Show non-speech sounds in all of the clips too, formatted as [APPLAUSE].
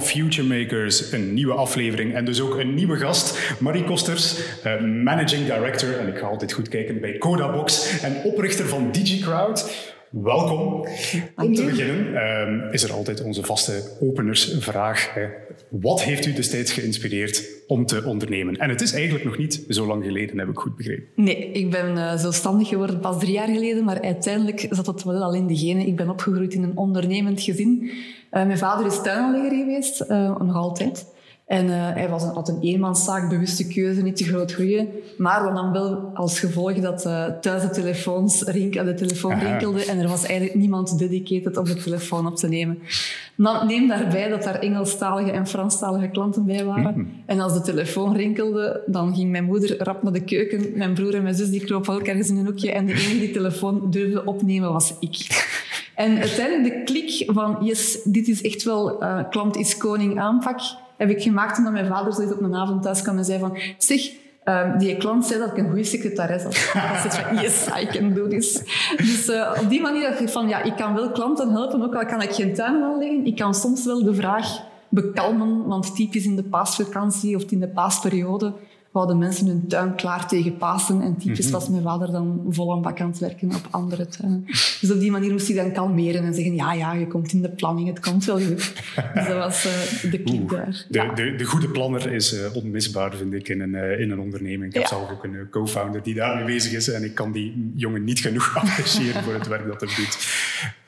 van Future Makers. Een nieuwe aflevering en dus ook een nieuwe gast, Marie Kosters, uh, Managing Director, en ik ga altijd goed kijken, bij Codabox en oprichter van DigiCrowd. Welkom. Om te beginnen uh, is er altijd onze vaste openersvraag. Hè. Wat heeft u destijds geïnspireerd om te ondernemen? En het is eigenlijk nog niet zo lang geleden, heb ik goed begrepen. Nee, ik ben uh, zelfstandig geworden pas drie jaar geleden, maar uiteindelijk zat het wel al in de genen. Ik ben opgegroeid in een ondernemend gezin. Uh, mijn vader is tuinaanlegger geweest, uh, nog altijd. En uh, hij was een, had een eenmanszaak, bewuste keuze, niet te groot groeien. Maar dan wel als gevolg dat thuis de, telefoons de telefoon rinkelde en er was eigenlijk niemand dedicated om de telefoon op te nemen. Neem daarbij dat daar Engelstalige en Franstalige klanten bij waren. Mm. En als de telefoon rinkelde, dan ging mijn moeder rap naar de keuken. Mijn broer en mijn zus die kropen ook ergens in een hoekje. En de enige die de telefoon durfde opnemen was ik. En uiteindelijk de klik van, yes, dit is echt wel uh, klant is koning aanpak heb ik gemaakt omdat mijn vader zoiets op een avond thuis kwam en zei van... Zeg, um, die klant zei dat ik een goede secretaris zei van, yes, I can do this. Dus uh, op die manier dacht ik van, ja, ik kan wel klanten helpen, ook al kan ik geen tuin aanleggen. Ik kan soms wel de vraag bekalmen, want typisch in de paasvakantie of in de paasperiode wouden mensen hun tuin klaar tegen Pasen. En typisch mhm. was mijn vader dan vol aan bak aan het werken op andere tuinen. Dus op die manier moest hij dan kalmeren en zeggen, ja, ja, je komt in de planning, het komt wel goed. [LAUGHS] Dus dat was uh, de klik daar. De, ja. de, de, goede planner is uh, onmisbaar, vind ik, in een, uh, in een onderneming. Ik heb ja. zelf ook een co-founder die daarmee bezig is en ik kan die jongen niet genoeg [LAUGHS] appreciëren voor het werk dat hij doet.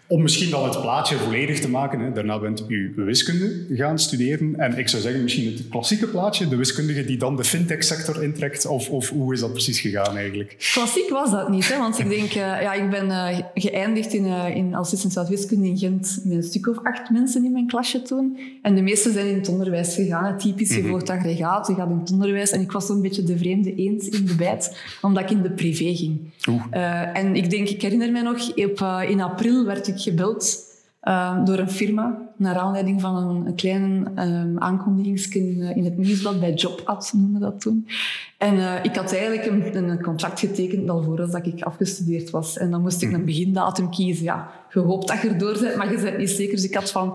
Om misschien dan het plaatje volledig te maken, hè, daarna bent u wiskunde gaan studeren. En ik zou zeggen, misschien het klassieke plaatje, de wiskundige die dan de fintech-sector intrekt. Of, of hoe is dat precies gegaan eigenlijk? Klassiek was dat niet, hè? want ik denk, uh, ja, ik ben uh, geëindigd in, uh, in, als licentiaat wiskunde in Gent met een stuk of acht mensen in mijn klasje toen. En de meeste zijn in het onderwijs gegaan. Typisch, je mm -hmm. volgt aggregaat, je gaat in het onderwijs. En ik was zo'n beetje de vreemde eend in de bijt, omdat ik in de privé ging. En ik denk, ik herinner me nog, op, in april werd ik gebeld uh, door een firma naar aanleiding van een, een kleine um, aankondiging in, in, het nieuwsblad bij JobAd noemde dat toen. En ik had eigenlijk een, een, contract getekend al voordat ik afgestudeerd was. En dan moest ik een begindatum kiezen. Ja, je hoopt dat je erdoor bent, maar je bent niet zeker. Dus ik had van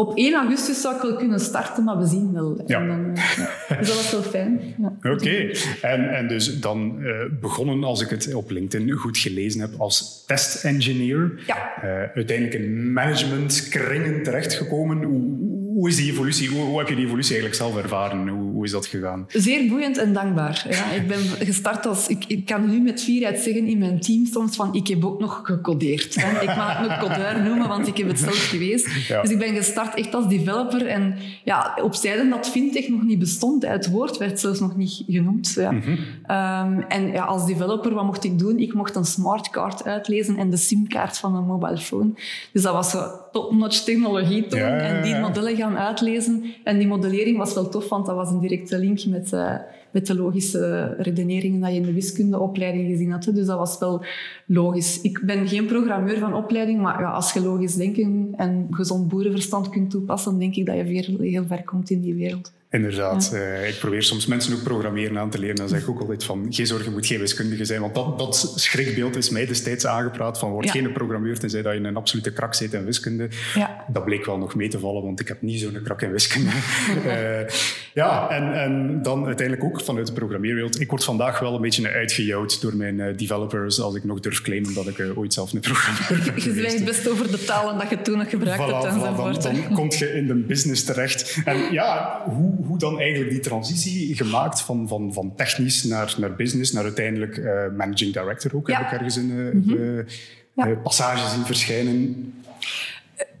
op 1 augustus zou ik wel kunnen starten, maar we zien wel. Ja. En dan, ja. Dus dat was wel fijn. Ja. Oké. Okay. En, en dus dan uh, begonnen, als ik het op LinkedIn goed gelezen heb, als test-engineer. Ja. Uh, uiteindelijk in managementkringen terechtgekomen. Hoe, hoe is die evolutie? Hoe, hoe, heb je die evolutie eigenlijk zelf ervaren? Hoe, hoe is dat gegaan? Zeer boeiend en dankbaar. Ja, ik ben gestart als... Ik, ik kan nu met fierheid zeggen in mijn team soms van ik heb ook nog gecodeerd. Hè. Ik mag het me codeur noemen, want ik heb het zelf geweest. Ja. Dus ik ben gestart echt als developer. En ja, op zijde dat fintech nog niet bestond. Het woord werd zelfs nog niet genoemd. Ja. Mm -hmm. um, en ja, als developer, wat mocht ik doen? Ik mocht een smartcard uitlezen en de simkaart van een mobile phone. Dus dat was top-notch technologie toen. Ja, en die modellen gaan uitlezen. En die modellering was wel tof, want dat was een directe link met, uh, met de logische redeneringen dat je in de wiskundeopleiding gezien had. Dus dat was wel logisch. Ik ben geen programmeur van opleiding, maar ja, als je logisch denken en gezond boerenverstand kunt toepassen, denk ik dat je heel, heel ver komt in die wereld. Inderdaad. Ja. Uh, ik probeer soms mensen ook programmeren aan te leren. Dan zeg ik ook altijd van, geen zorgen, je moet geen wiskundige zijn. Want dat, dat schrikbeeld is mij destijds aangepraat van, word ja. geen programmeur tenzij dat je een absolute krak zit in wiskunde. Ja. Dat bleek wel nog mee te vallen, want ik heb niet zo'n krak in wiskunde. uh, [LAUGHS] ja, en, en dan uiteindelijk ook vanuit de programmeerwereld. Ik word vandaag wel een beetje uitgejouwd door mijn uh, developers als ik nog durf claimen dat ik ooit zelf een programmeur ben. Je zwijgt best over de talen dat je toen nog gebruikt voilà, hebt enzovoort. Dan, dan kom je in de business terecht. En ja, hoe hoe dan eigenlijk die transitie gemaakt van, van, van technisch naar, naar business, naar uiteindelijk uh, managing director ook, ja. heb ik ergens in uh, mm -hmm. ja. passages zien verschijnen.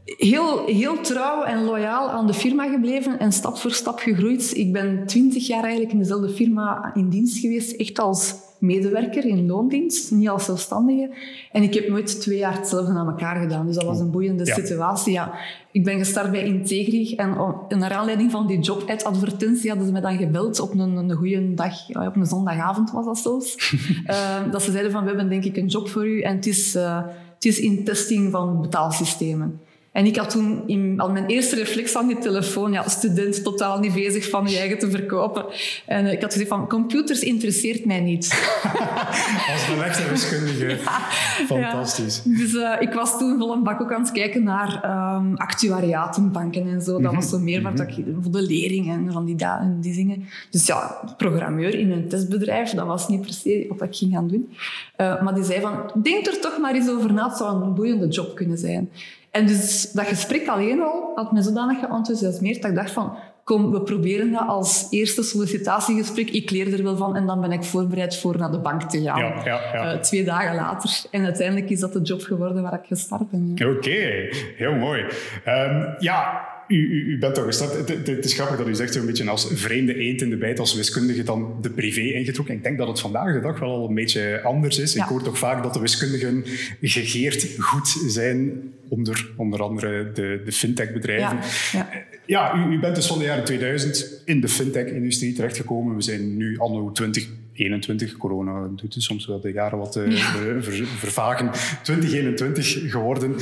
Heel, heel trouw en loyaal aan de firma gebleven en stap voor stap gegroeid. Ik ben twintig jaar eigenlijk in dezelfde firma in dienst geweest, echt als medewerker in loondienst, niet als zelfstandige. En ik heb nooit twee jaar hetzelfde aan elkaar gedaan. Dus dat was een boeiende ja. situatie. Ja, ik ben gestart bij Integri en naar aanleiding van die job-advertentie hadden ze me dan gebeld op een, een goede dag, op een zondagavond was dat zelfs. uh, [LAUGHS] dat ze zeiden van, we hebben denk ik een job voor u en het is, uh, het is in testing van betaalsystemen. En ik had toen in, al mijn eerste reflex aan die telefoon, ja, student totaal niet bezig van je eigen te verkopen. En uh, ik had gezegd van, computers interesseert mij niet. [LAUGHS] Als belegde wiskundige. [LAUGHS] Fantastisch. Ja. Dus uh, ik was toen vol een bak ook aan het kijken naar um, actuariatenbanken en zo. Dat was zo meer wat ik, voor de leerlingen en van die, die dingen. Dus ja, programmeur in een testbedrijf, dat was niet per se wat ik ging gaan doen. Uh, maar die zei van, denk er toch maar eens over na, het zou een boeiende job kunnen zijn. En dus dat gesprek alleen al had me zodanig geenthousiasmeerd dat ik dacht van, kom, we proberen dat als eerste sollicitatiegesprek. Ik leer er wel van en dan ben ik voorbereid voor naar de bank te gaan. Ja, ja, ja. Uh, twee dagen later. En uiteindelijk is dat de job geworden waar ik gestart ben. Oké, heel mooi. Um, ja, u, u, u, bent toch gestart. Het, het, is grappig dat u zegt, een beetje als vreemde eend in de bijt, als wiskundige dan de privé ingetrokken. Ik denk dat het vandaag de dag wel al een beetje anders is. Ik hoor toch vaak dat de wiskundigen gegeerd goed zijn onder onder andere de, de fintech-bedrijven. Ja, ja. ja u, u, bent dus van de jaren 2000 in de fintech-industrie terechtgekomen. We zijn nu anno 2021, corona doet dus soms wel de jaren wat uh, vervagen, 2021 geworden.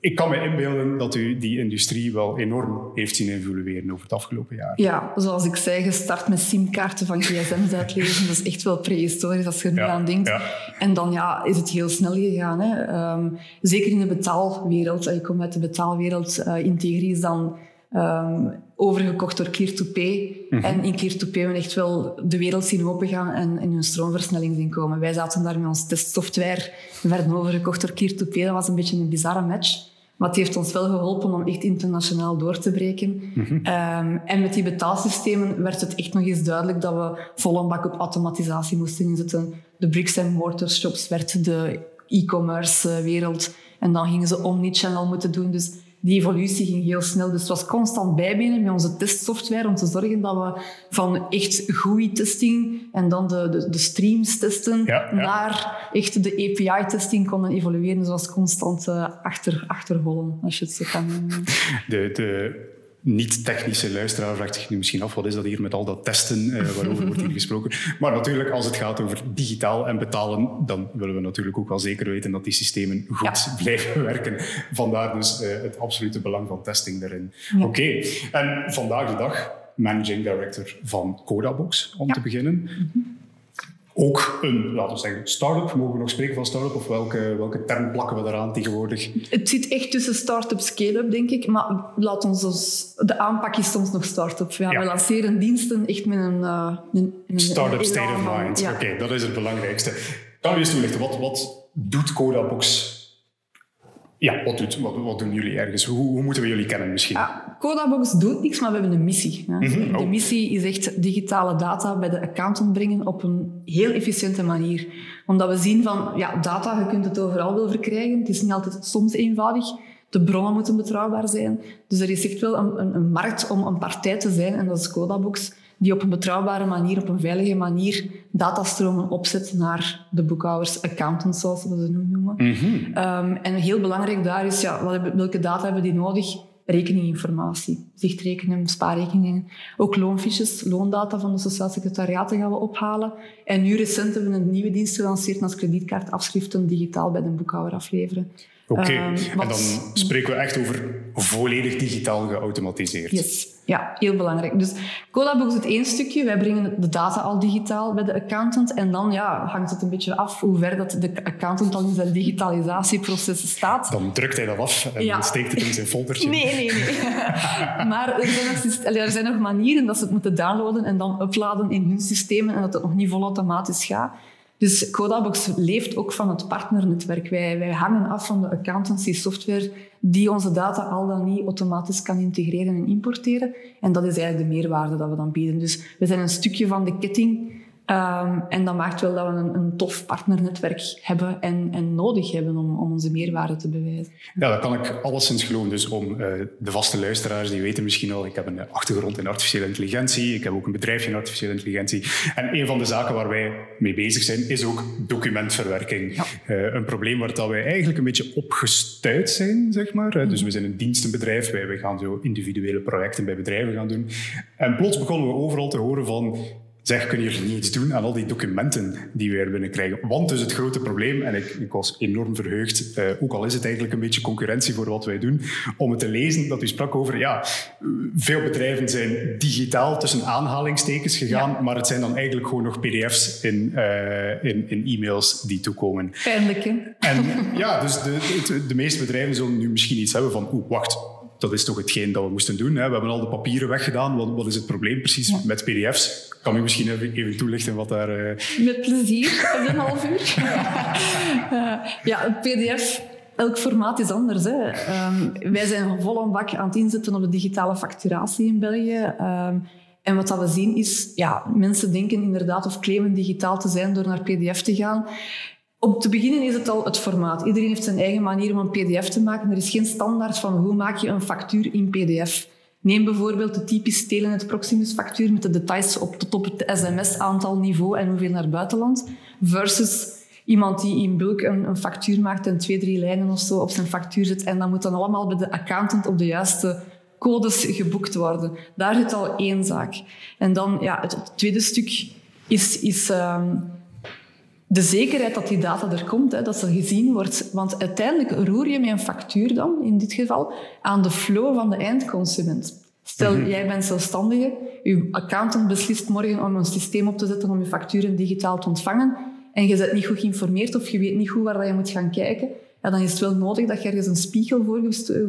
Ik kan me inbeelden dat u die industrie wel enorm heeft zien evolueren over het afgelopen jaar. Ja, zoals ik zei, gestart met simkaarten van gsm's uitlezen. Dat is echt wel prehistorisch als je er nu aan denkt. Ja. En dan ja, is het heel snel gegaan. Hè. Um, zeker in de betaalwereld. Ik kom uit de betaalwereld. Uh, Integri is dan um, overgekocht door Clear2Pay. Mm En in Clear2Pay hebben we echt wel de wereld zien opengaan en in hun stroomversnelling zien komen. Wij zaten daar met ons testsoftware. We werden overgekocht door Clear2Pay. Dat was een beetje een bizarre match. Maar het heeft ons wel geholpen om echt internationaal door te breken. Mhm. Ehm, en met die betaalsystemen werd het echt nog eens duidelijk dat we vol een bak op automatisatie moesten inzetten. De bricks and mortar shops werd de e-commerce eh, wereld. En dan gingen ze omnichannel moeten doen. Dus die evolutie ging heel snel. Dus het was constant bijbenen met onze testsoftware om te zorgen dat we van echt GUI-testing en dan de, de, de streams testen naar echt de API-testing konden evolueren. zoals constant uh, achter, achterhollen, als je het zo kan noemen. [LAUGHS] De, de niet-technische luisteraar vraagt zich nu misschien af, wat is dat hier met al dat testen, uh, waarover wordt hier gesproken. [LAUGHS] Maar natuurlijk, als het gaat over digitaal en betalen, dan willen we natuurlijk ook wel zeker weten dat die systemen goed blijven [LAUGHS] werken. Vandaar dus uh, het absolute belang van testing daarin. Oké, en vandaag de dag managing director van Codabox, om te beginnen. Mhm ook een, laten we zeggen, start-up. Mogen we nog spreken van start-up? Of welke, welke term plakken we daaraan tegenwoordig? Het zit echt tussen start-up en scale-up, denk ik. Maar laat ons dus, de aanpak is soms nog start-up. Ja, We lanceren diensten echt met een... Uh, een, start-up state of mind. Oké, dat is het belangrijkste. Kan je eens toelichten, wat, wat doet Codabox ja, wat, doet, wat, wat, doen jullie ergens? Hoe, hoe, moeten we jullie kennen misschien? Codabox doet niks, maar we hebben een missie. Hè. Mhm, De oh. missie is echt digitale data bij de accountant brengen op een heel efficiënte manier. Omdat we zien van, ja, data, je kunt het overal wel verkrijgen. Het is niet altijd soms eenvoudig. De bronnen moeten betrouwbaar zijn. Dus er is echt wel een, een, een markt om een partij te zijn, en dat is Codabox die op een betrouwbare manier, op een veilige manier datastromen opzet naar de boekhouders, accountants zoals we ze noemen. Mm en heel belangrijk daar is, ja, welke data hebben die nodig? Rekeninginformatie, zichtrekeningen, spaarrekeningen. Ook loonfiches, loondata van de Sociaal Secretariaten gaan we ophalen. En nu recent hebben we een nieuwe dienst gelanceerd als kredietkaartafschriften digitaal bij de boekhouder afleveren. Oké, ehm, en dan spreken we echt over volledig digitaal geautomatiseerd. Yes, ja, heel belangrijk. Dus Colabox het één stukje. Wij brengen de data al digitaal bij de accountant. En dan ja, hangt het een beetje af hoe ver dat de accountant al in zijn digitalisatieproces staat. Dan drukt hij dat af en dan steekt het in zijn foldertje. [LAUGHS] Nee, nee, nee. [LAUGHS] maar er zijn, nog, er zijn nog manieren dat ze het moeten downloaden en dan uploaden in hun systemen en dat het nog niet volautomatisch gaat. Dus Codabox leeft ook van het partnernetwerk. Wij, wij hangen af van de accountancy software die onze data al dan niet automatisch kan integreren en importeren. En dat is eigenlijk de meerwaarde dat we dan bieden. Dus we zijn een stukje van de ketting Um, en dat maakt wel dat we een, een tof partnernetwerk hebben en, en nodig hebben om, om, onze meerwaarde te bewijzen. Ja, dat kan ik alleszins geloven. Dus om uh, de vaste luisteraars, die weten misschien al, ik heb een achtergrond in artificiële intelligentie. Ik heb ook een bedrijfje in artificiële intelligentie. En een van de zaken waar wij mee bezig zijn, is ook documentverwerking. Ja. Uh, een probleem waar dat wij eigenlijk een beetje opgestuurd zijn, zeg maar. Mm -hmm. Dus we zijn een dienstenbedrijf. Wij, wij gaan zo individuele projecten bij bedrijven gaan doen. En plots begonnen we overal te horen van zeg, kun je niet iets doen aan al die documenten die we er binnenkrijgen? Want dus het grote probleem, en ik, ik was enorm verheugd, uh, ook al is het eigenlijk een beetje concurrentie voor wat wij doen, om het te lezen dat u sprak over, ja, veel bedrijven zijn digitaal tussen aanhalingstekens gegaan, maar het zijn dan eigenlijk gewoon nog pdf's in, uh, in, in e-mails die toekomen. Pijnlijk, hè? En ja, dus de, de, de meeste bedrijven zullen nu misschien iets hebben van, oeh, wacht, dat is toch hetgeen dat we moesten doen. Hè. We hebben al de papieren weggedaan. Wat, wat is het probleem precies met pdf's? Kan u misschien even, even toelichten wat daar... Uh... Met plezier, een half uur. [LAUGHS] ja, een pdf... Elk formaat is anders. Hè. Um, wij zijn vol een bak aan het inzetten op de digitale facturatie in België. Um, en wat dat we zien is, ja, mensen denken inderdaad of claimen digitaal te zijn door naar pdf te gaan. Om te beginnen is het al het formaat. Iedereen heeft zijn eigen manier om een pdf te maken. Er is geen standaard van hoe maak je een factuur in pdf. Neem bijvoorbeeld de typisch Telenet Proximus factuur met de details op, tot op het sms-aantal niveau en hoeveel naar buitenland. Versus iemand die in bulk een, een, factuur maakt en twee, drie lijnen of zo op zijn factuur zet. En dat moet dan allemaal bij de accountant op de juiste codes geboekt worden. Daar zit al één zaak. En dan ja, het, tweede stuk is... is um, de zekerheid dat die data er komt, hè, dat ze gezien wordt. Want uiteindelijk roer je met een factuur dan, in dit geval, aan de flow van de eindconsument. Stel, mhm. jij bent zelfstandige, je accountant beslist morgen om een systeem op te zetten om je facturen digitaal te ontvangen en je bent niet goed geïnformeerd of je weet niet goed waar je moet gaan kijken ja, dan is het wel nodig dat je ergens een spiegel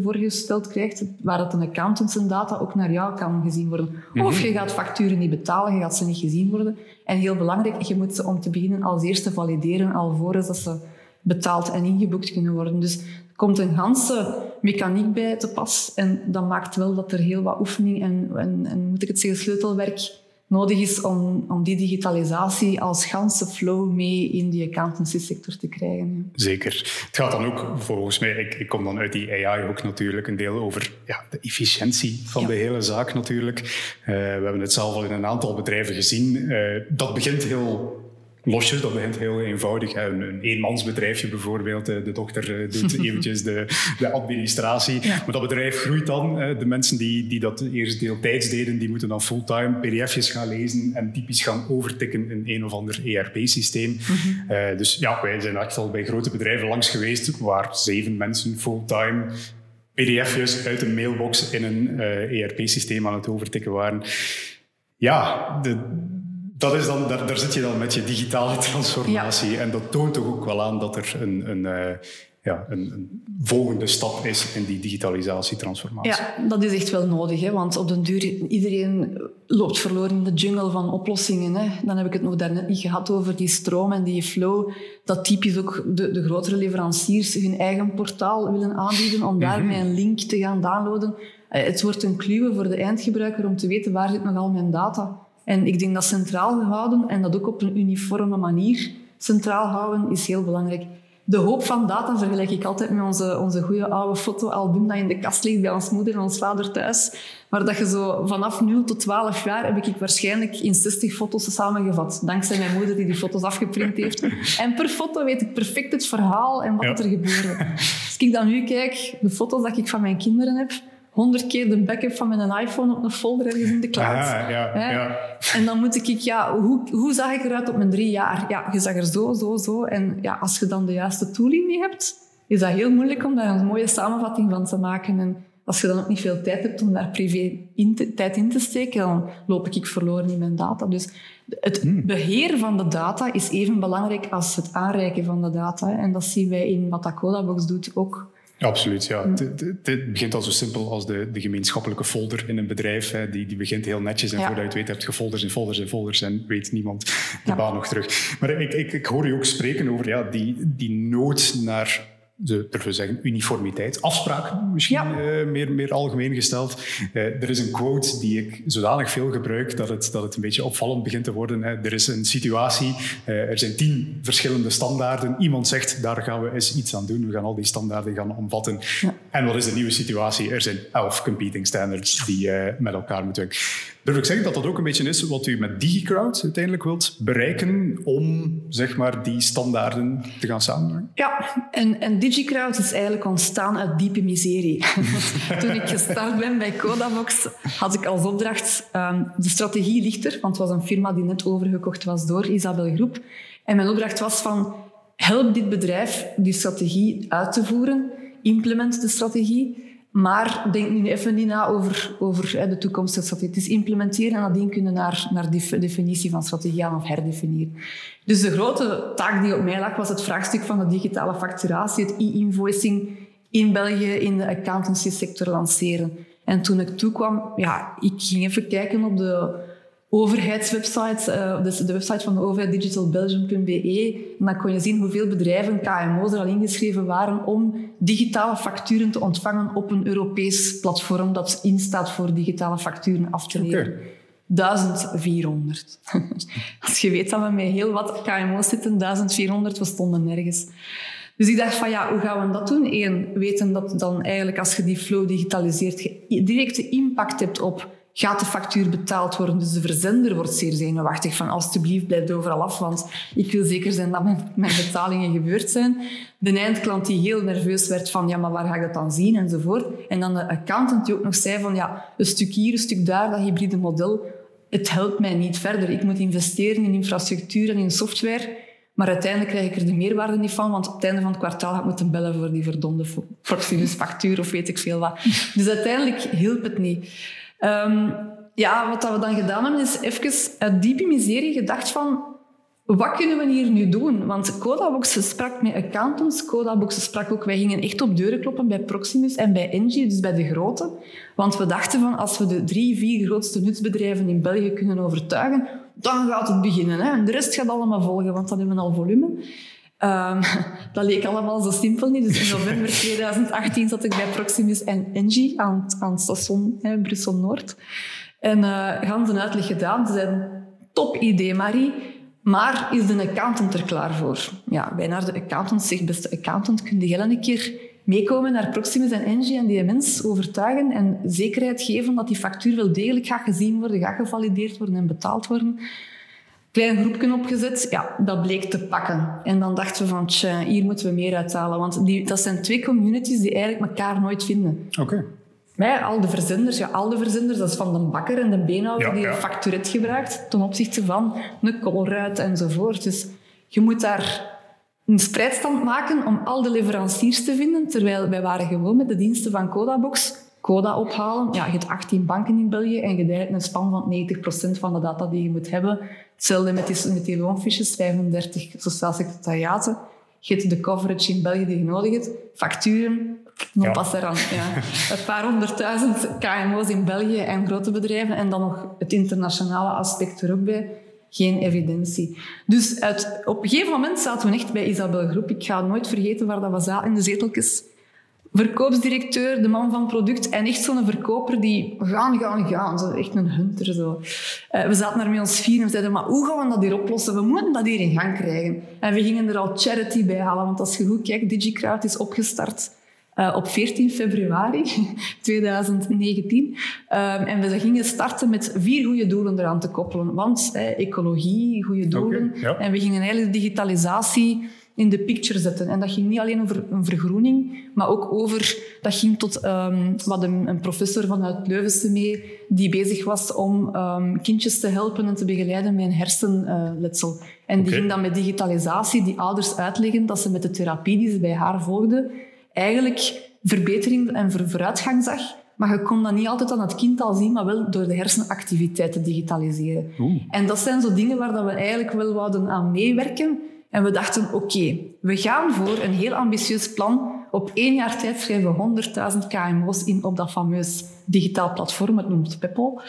voorgesteld krijgt waar dat een accountant zijn data ook naar jou kan gezien worden. Of mhm. je gaat facturen niet betalen, je gaat ze niet gezien worden. En heel belangrijk, je moet ze om te beginnen als eerste valideren alvorens dat ze betaald en ingeboekt kunnen worden. Dus er komt een ganse mechaniek bij te pas en dat maakt wel dat er heel wat oefening en, en, en moet ik het zeggen, sleutelwerk nodig is om, om die digitalisatie als ganse flow mee in die accountancy sector te krijgen. Zeker. Het gaat dan ook, volgens mij, ik, ik kom dan uit die AI ook natuurlijk, een deel over ja, de efficiëntie van de hele zaak natuurlijk. Uh, we hebben het zelf al in een aantal bedrijven gezien. Uh, dat begint heel losjes. Dat begint heel eenvoudig. Een, een eenmansbedrijfje bijvoorbeeld. De dochter eh, doet [LAUGHS] eventjes de, de administratie. Maar dat bedrijf groeit dan. De mensen die, die dat eerst deeltijds deden, die moeten dan fulltime pdf'jes gaan lezen en typisch gaan overtikken in een of ander ERP-systeem. Mhm. Uh, dus ja, wij zijn echt al bij grote bedrijven langs geweest waar zeven mensen fulltime pdf'jes uit een mailbox in een uh, eh, ERP-systeem aan het overtikken waren. Ja, de, dat is dan, daar, daar zit je dan met je digitale [LAUGHS] transformatie. En dat toont toch ook wel aan dat er een, een, uh, ja, een, een, volgende stap is in die digitalisatie-transformatie. Ja, dat is echt wel nodig. Hè? Want op den duur, iedereen loopt verloren in de jungle van oplossingen. Hè? Dan heb ik het nog daarnet niet gehad over die stroom en die flow. Dat typisch ook de, de grotere leveranciers hun eigen portaal willen aanbieden om daar met een link te gaan downloaden. Eh, het wordt een kluwe voor de eindgebruiker om te weten waar zit nog al mijn data en ik denk dat centraal gehouden en dat ook op een uniforme manier centraal houden is heel belangrijk. De hoop van data vergelijk ik altijd met onze, onze goede oude fotoalbum dat in de kast ligt bij ons moeder en ons vader thuis. Maar dat je zo vanaf 0 tot 12 jaar heb ik waarschijnlijk in 60 foto's samengevat. Dankzij mijn moeder die die foto's afgeprint heeft. En per foto weet ik perfect het verhaal en wat er gebeurde. Als ik dan nu kijk, de foto's dat ik van mijn kinderen heb, honderd keer de backup van mijn iPhone op een folder ergens in de cloud. Ah, ja, ja. En dan moet ik, ja, hoe, hoe zag ik eruit op mijn drie jaar? Ja, je zag er zo, zo, zo. En ja, als je dan de juiste tooling mee hebt, is dat heel moeilijk om daar een mooie samenvatting van te maken. En als je dan ook niet veel tijd hebt om daar privé in tijd in te steken, dan loop ik verloren in mijn data. Dus het hmm. beheer van de data is even belangrijk als het aanreiken van de data. En dat zien wij in wat Box doet ook. Absoluut, ja. Het, begint al zo simpel als de, de gemeenschappelijke folder in een bedrijf. Hè. Die, die begint heel netjes en voordat je het weet heb je folders en folders en folders en weet niemand de baan nog terug. Maar ik, ik, ik hoor je ook spreken over ja, die, die nood naar de, durven zeggen, uniformiteit, afspraken misschien uh, meer, meer algemeen gesteld. Uh, er is een quote die ik zodanig veel gebruik dat het, dat het een beetje opvallend begint te worden. Hè. Er is een situatie, uh, er zijn tien verschillende standaarden. Iemand zegt, daar gaan we eens iets aan doen. We gaan al die standaarden gaan omvatten. Ja. En wat is de nieuwe situatie? Er zijn elf competing standards die met elkaar moeten werken. Durf ik zeggen dat dat ook een beetje is wat u met DigiCrowd uiteindelijk wilt bereiken om zeg maar, die standaarden te gaan samenwerken? Ja, en, en DigiCrowd is eigenlijk ontstaan uit diepe miserie. [LAUGHS] Toen ik gestart ben bij Codabox, had ik als opdracht... Um, de strategie ligt er, want het was een firma die net overgekocht was door Isabel Groep. En mijn opdracht was van, help dit bedrijf die strategie uit te voeren, implement de strategie, maar denk nu even niet na over, over de toekomstige strategie. Het is implementeren en nadien kunnen naar, naar de definitie van strategie gaan of herdefiniëren. Dus de grote taak die op mij lag was het vraagstuk van de digitale facturatie, het e-invoicing in België in de accountancy sector lanceren. En toen ik toekwam, ja, ik ging even kijken op de overheidswebsite, uh, dus de website van de overheid digitalbelgium.be. En dan kon je zien hoeveel bedrijven, KMO's, er al ingeschreven waren om digitale facturen te ontvangen op een Europees platform dat instaat voor digitale facturen af te leveren. 1400. [LAUGHS] Als je weet dat we met heel wat KMO's zitten, 1400, we stonden nergens. Dus ik dacht van ja, hoe gaan we dat doen? Eén, weten dat dan eigenlijk als je die flow digitaliseert, je directe impact hebt op gaat de factuur betaald worden. Dus de verzender wordt zeer zenuwachtig van alstublieft blijf overal af, want ik wil zeker zijn dat mijn, betalingen gebeurd zijn. De eindklant die heel nerveus werd van ja, maar waar ga ik dat dan zien enzovoort. En dan de accountant die ook nog zei van ja, een stuk hier, een stuk daar, dat hybride model, het helpt mij niet verder. Ik moet investeren in infrastructuur en in software. Maar uiteindelijk krijg ik er de meerwaarde niet van, want op het einde van het kwartaal ga ik moeten bellen voor die Proximus factuur of weet ik veel wat. Dus uiteindelijk hielp het niet. Um, ja, wat we dan gedaan hebben, is even uit diepe miserie gedacht van... Wat kunnen we hier nu doen? Want Codabox sprak met accountants. Codabox sprak ook... Wij gingen echt op deuren kloppen bij Proximus en bij Engie, dus bij de grote. Want we dachten van, als we de drie, vier grootste nutsbedrijven in België kunnen overtuigen, dan gaat het beginnen. Hè? En de rest gaat allemaal volgen, want dan hebben we al volume. Um, [LAUGHS] dat leek allemaal zo simpel niet. Dus in november 2018 zat ik bij Proximus en Engie aan, aan het station Brussel-Noord. En uh, gans een uitleg gedaan. Ze zeiden, top idee Marie, maar is de accountant er klaar voor? Ja, wij naar de accountant zegt, beste accountant, kun je een keer meekomen naar Proximus en Engie en die mens overtuigen en zekerheid geven dat die factuur wel degelijk gaat gezien worden, gaat gevalideerd worden en betaald worden klein groepje opgezet. Ja, dat bleek te pakken. En dan dachten we van, tja, hier moeten we meer uithalen. Want die, dat zijn twee communities die eigenlijk elkaar nooit vinden. Oké. Okay. al de verzenders, ja, al de verzenders, dat is van de bakker en de beenhouwer die een facturet gebruikt ten opzichte van een koolruit enzovoort. Dus je moet daar een spreidstand maken om al de leveranciers te vinden, terwijl wij waren gewoon met de diensten van Codabox Coda ophalen. Ja, je hebt 18 banken in België en je hebt een span van 90% van de data die je moet hebben. Hetzelfde met die, met die loonfiches, 35 sociaal secretariaten. Je hebt de coverage in België die je nodig hebt. Facturen, nog ja. pas eraan. Ja. Een paar honderdduizend KMO's in België en grote bedrijven. En dan nog het internationale aspect er ook bij. Geen evidentie. Dus uit, op een gegeven moment zaten we echt bij Isabel Groep. Ik ga nooit vergeten waar dat zaten in de zeteltjes verkoopsdirecteur, de man van product en echt zo'n verkoper die gaan, gaan, gaan. Zo, echt een hunter. Zo. Uh, we zaten daar met ons vier en we zeiden, maar hoe gaan we dat hier oplossen? We moeten dat hier in gang krijgen. En we gingen er al charity bij halen, want als je goed kijkt, DigiCrowd is opgestart uh, op 14 februari [LAUGHS] 2019. Uh, en we gingen starten met vier goede doelen eraan te koppelen. Want uh, ecologie, goede doelen. Okay, ja. En we gingen eigenlijk digitalisatie in de picture zetten. En dat ging niet alleen over een vergroening, maar ook over... Dat ging tot um, wat een, een, professor vanuit Leuvense mee, die bezig was om um, kindjes te helpen en te begeleiden met een hersenletsel. Uh, en die ging dan met digitalisatie die ouders uitleggen dat ze met de therapie die ze bij haar volgden, eigenlijk verbetering en vooruitgang zag. Maar je kon dat niet altijd aan het kind al zien, maar wel door de hersenactiviteit te digitaliseren. Oeh. En dat zijn zo dingen waar dat we eigenlijk wel wouden aan meewerken. En we dachten, oké, we gaan voor een heel ambitieus plan. Op één jaar tijd schrijven we 100.000 KMO's in op dat fameus digitaal platform, het noemt Peppol.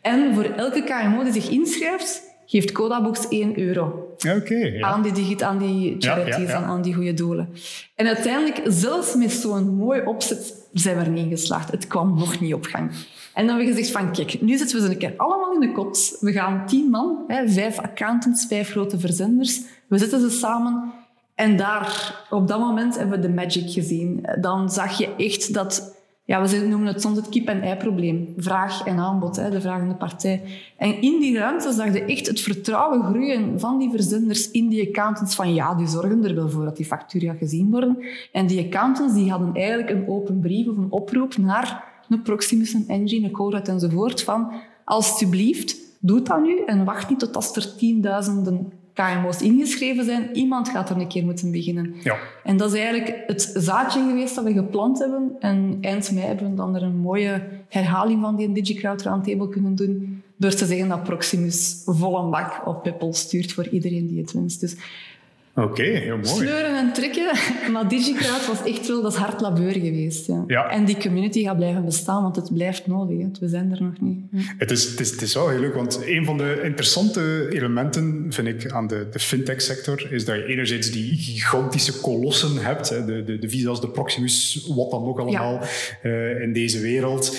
En voor elke KMO die zich inschrijft, geeft Codabox 1 euro. Okay, ja. aan, die digit, aan die charities, ja, aan die goede doelen. En uiteindelijk, zelfs met zo'n mooi opzet, zijn we er niet geslaagd. Het kwam nog niet op gang. En dan hebben we gezegd van, kijk, nu zitten we ze een keer allemaal in de kot. We gaan tien man, hè, vijf accountants, vijf grote verzenders. We zetten ze samen En daar, op dat moment hebben we de magic gezien. Dan zag je echt dat ja, we noemen het soms het kip-en-ei-probleem. Vraag en aanbod, hè, de vragende partij. En in die ruimte zag je echt het vertrouwen groeien van die verzenders in die accountants. Van ja, die zorgen er wel voor dat die factuur gaat gezien worden. En die accountants die hadden eigenlijk een open brief of een oproep naar een Proximus, een Engine, een Colruyt enzovoort. Van alsjeblieft, doe dat nu en wacht niet tot als er tienduizenden KMO's ingeschreven zijn. Iemand gaat er een keer moeten beginnen. Ja. En dat is eigenlijk het zaadje geweest dat we geplant hebben. En eind mei hebben we dan er een mooie herhaling van die DigiCrowd Roundtable kunnen doen. Door te zeggen dat Proximus volle bak op Peppel stuurt voor iedereen die het wenst. Dus Oké, heel mooi. Sleuren en trekken. Maar [LAUGHS] DigiCrowd was echt wel, dat is hard labeur geweest. Ja. Ja. En die community gaat blijven bestaan, want het blijft nodig. Hè. We zijn er nog niet. Ja. Het is, het, is, het is wel heel leuk, want een van de interessante elementen, vind ik, aan de, de fintech-sector, is dat je enerzijds die gigantische kolossen hebt, hè, de, de, de Visa's, de Proximus, wat dan ook allemaal, eh, in deze wereld.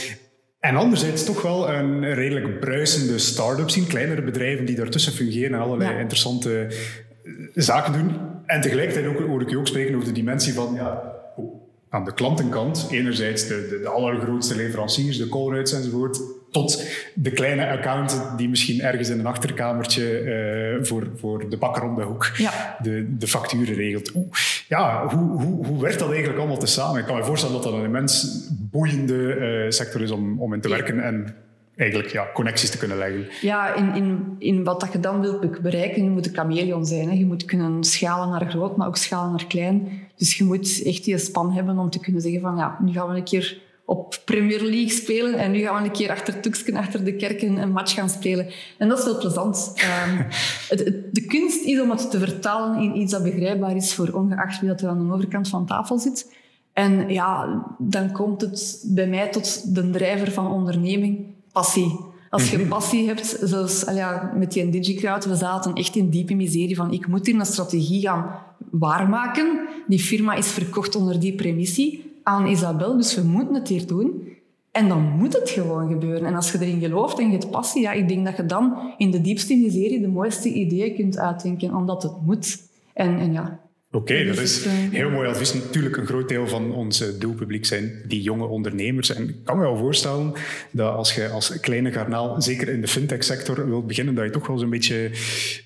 En anderzijds toch wel een redelijk bruisende start-up zien, kleinere bedrijven die daartussen fungeren en allerlei Ja. interessante zaken doen. En tegelijkertijd ook, hoor ik je ook spreken over de dimensie van, ja, aan de klantenkant, enerzijds de, de, de allergrootste leveranciers, de Colruyts enzovoort, tot de kleine accountant die misschien ergens in een achterkamertje eh, voor, voor de bakker om de hoek Ja. de, de facturen regelt. Oeh, ja, hoe, hoe, hoe werkt dat eigenlijk allemaal tezamen? Ik kan me voorstellen dat dat een immens boeiende eh, sector is om, om in te werken en eigenlijk ja, connecties te kunnen leggen. Ja, in, in, in wat dat je dan wilt bereiken, je moet een chameleon zijn. Hè. Je moet kunnen schalen naar groot, maar ook schalen naar klein. Dus je moet echt die span hebben om te kunnen zeggen van ja, nu gaan we een keer op Premier League spelen en nu gaan we een keer achter Tuksken, achter de kerken een match gaan spelen. En dat is wel plezant. Ehm, [LAUGHS] het, het- de kunst is om het te vertalen in iets dat begrijpbaar is voor ongeacht wie dat er aan de overkant van tafel zit. En ja, dan komt het bij mij tot de drijver van onderneming, passie. Als je passie hebt, zoals al ja, met die DigiCrowd, we zaten echt in diepe miserie van ik moet hier een strategie gaan waarmaken. Die firma is verkocht onder die premissie aan Isabel, dus we moeten het hier doen. En dan moet het gewoon gebeuren. En als je erin gelooft en je hebt passie, ja, ik denk dat je dan in de diepste miserie de mooiste ideeën kunt uitdenken, omdat het moet. En, en ja, Oké, dat Dus is eh, heel mooi advies. Natuurlijk, een groot deel van ons doelpubliek zijn die jonge ondernemers. En ik kan me wel voorstellen dat als je als kleine garnaal, zeker in de fintech-sector, wilt beginnen, dat je toch wel zo'n beetje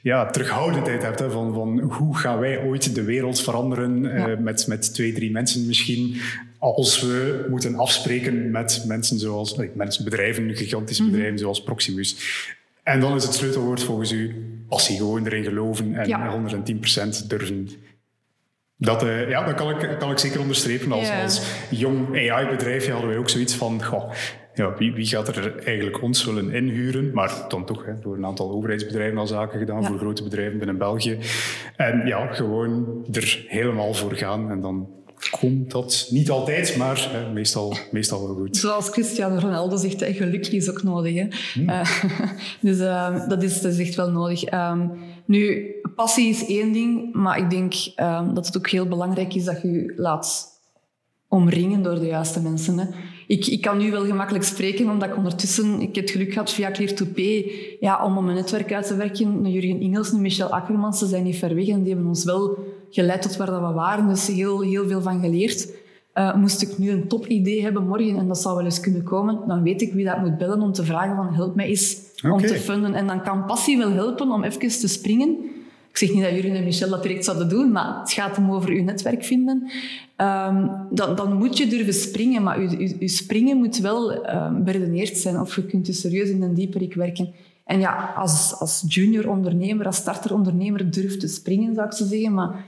ja, terughoudendheid hebt. Hè, van, van hoe gaan wij ooit de wereld veranderen eh, met, met twee, drie mensen misschien. Als we moeten afspreken met mensen zoals mensen, bedrijven, gigantische Mhm. bedrijven zoals Proximus. En dan is het sleutelwoord volgens u passie, gewoon erin geloven en Ja. 110% durven dat, eh, ja, dat kan ik, kan ik zeker onderstrepen. Als, als jong AI-bedrijfje hadden wij ook zoiets van... Goh, ja, wie, wie gaat er eigenlijk ons willen inhuren? Maar dan toch hè, door een aantal overheidsbedrijven al zaken gedaan, Ja. voor grote bedrijven binnen België. En ja, gewoon er helemaal voor gaan. En dan komt dat niet altijd, maar hè, meestal, meestal wel goed. Zoals Cristiano Ronaldo zegt, hè, geluk is ook nodig. Hè? Eh, [LAUGHS] dus eh, dat, is, dat is echt wel nodig. Ehm, nu, passie is één ding, maar ik denk ehm, dat het ook heel belangrijk is dat je je laat omringen door de juiste mensen. Hè. Ik, ik kan nu wel gemakkelijk spreken, omdat ik ondertussen... Ik heb het geluk gehad via Clear to Pay ja, om op mijn netwerk uit te werken. Een Jurgen Ingels, een Michel Akkermans, ze zijn niet ver weg en die hebben ons wel geleid tot waar dat we waren. Dus heel, heel veel van geleerd. Eh, moest ik nu een topidee hebben morgen, en dat zou wel eens kunnen komen, dan weet ik wie dat moet bellen om te vragen van help mij eens om te funden. En dan kan passie wel helpen om even te springen. Ik zeg niet dat Jurgen en Michel dat direct zouden doen, maar het gaat hem over uw netwerk vinden. Ehm, dan, dan moet je durven springen, maar je, je, je springen moet wel ehm, beredeneerd zijn. Of je kunt je serieus in een dieperik werken. En ja, als, als junior ondernemer, als starter ondernemer, durf te springen, zou ik zo zeggen. Maar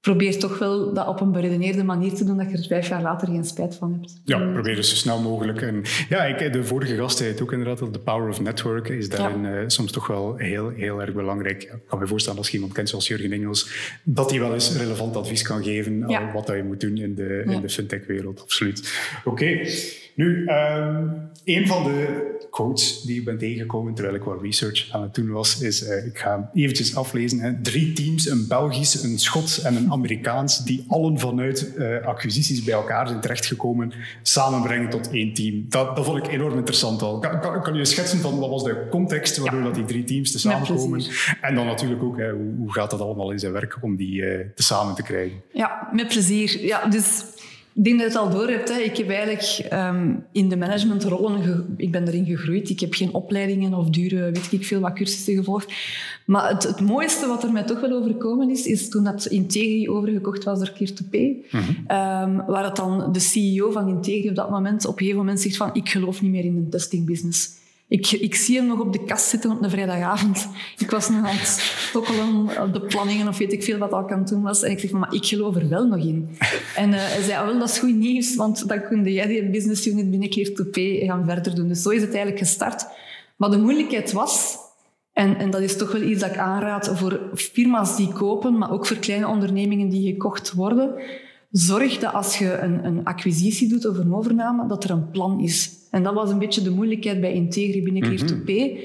probeer toch wel dat op een beredeneerde manier te doen, dat je er vijf jaar later geen spijt van hebt. Ja, probeer dus zo snel mogelijk. En ja, ik, de vorige gast zei het ook inderdaad, de power of network is daarin eh, soms toch wel heel, heel erg belangrijk. Ja, ik kan me voorstellen als je iemand kent zoals Jurgen Engels, dat hij wel eens relevant advies kan geven Ja. aan wat dat je moet doen in de, in de fintech-wereld. Absoluut. Oké. Nu, um, een van de quotes die ik ben tegengekomen terwijl ik wat research aan het doen was, is, uh, ik ga eventjes aflezen, hè, drie teams, een Belgisch, een Schots en een Amerikaans, die allen vanuit uh, acquisities bij elkaar zijn terechtgekomen, samenbrengen tot één team. Dat, dat vond ik enorm interessant al. Kan, kan, kan je schetsen van wat was de context waardoor ja. dat die drie teams te samenkomen? En dan natuurlijk ook, hè, hoe, hoe, gaat dat allemaal in zijn werk om die uh, te samen te krijgen? Ja, met plezier. Ja, dus ik denk dat je het al door hebt. Hè. Ik heb eigenlijk um, in de managementrollen, ik ben erin gegroeid. Ik heb geen opleidingen of dure, weet ik veel, wat cursussen gevolgd. Maar het, het mooiste wat er mij toch wel overkomen is, is toen dat Integri overgekocht was door Keer2P. Mm -hmm. um, waar het dan de CEO van Integri op dat moment op een gegeven moment zegt van ik geloof niet meer in de testingbusiness. Ik, ik zie hem nog op de kast zitten op een vrijdagavond. Ik was nog aan het op de planningen of weet ik veel wat al kan doen was. En ik zeg, maar ik geloof er wel nog in. En uh, hij zei, oh, wel, dat is goed nieuws, want dan kun jij die business unit binnen P gaan verder doen. Dus zo is het eigenlijk gestart. Maar de moeilijkheid was, en, en dat is toch wel iets dat ik aanraad voor firma's die kopen, maar ook voor kleine ondernemingen die gekocht worden, zorg dat als je een, een acquisitie doet of een overname, dat er een plan is. En dat was een beetje de moeilijkheid bij Integri binnen Clear2P. Mhm.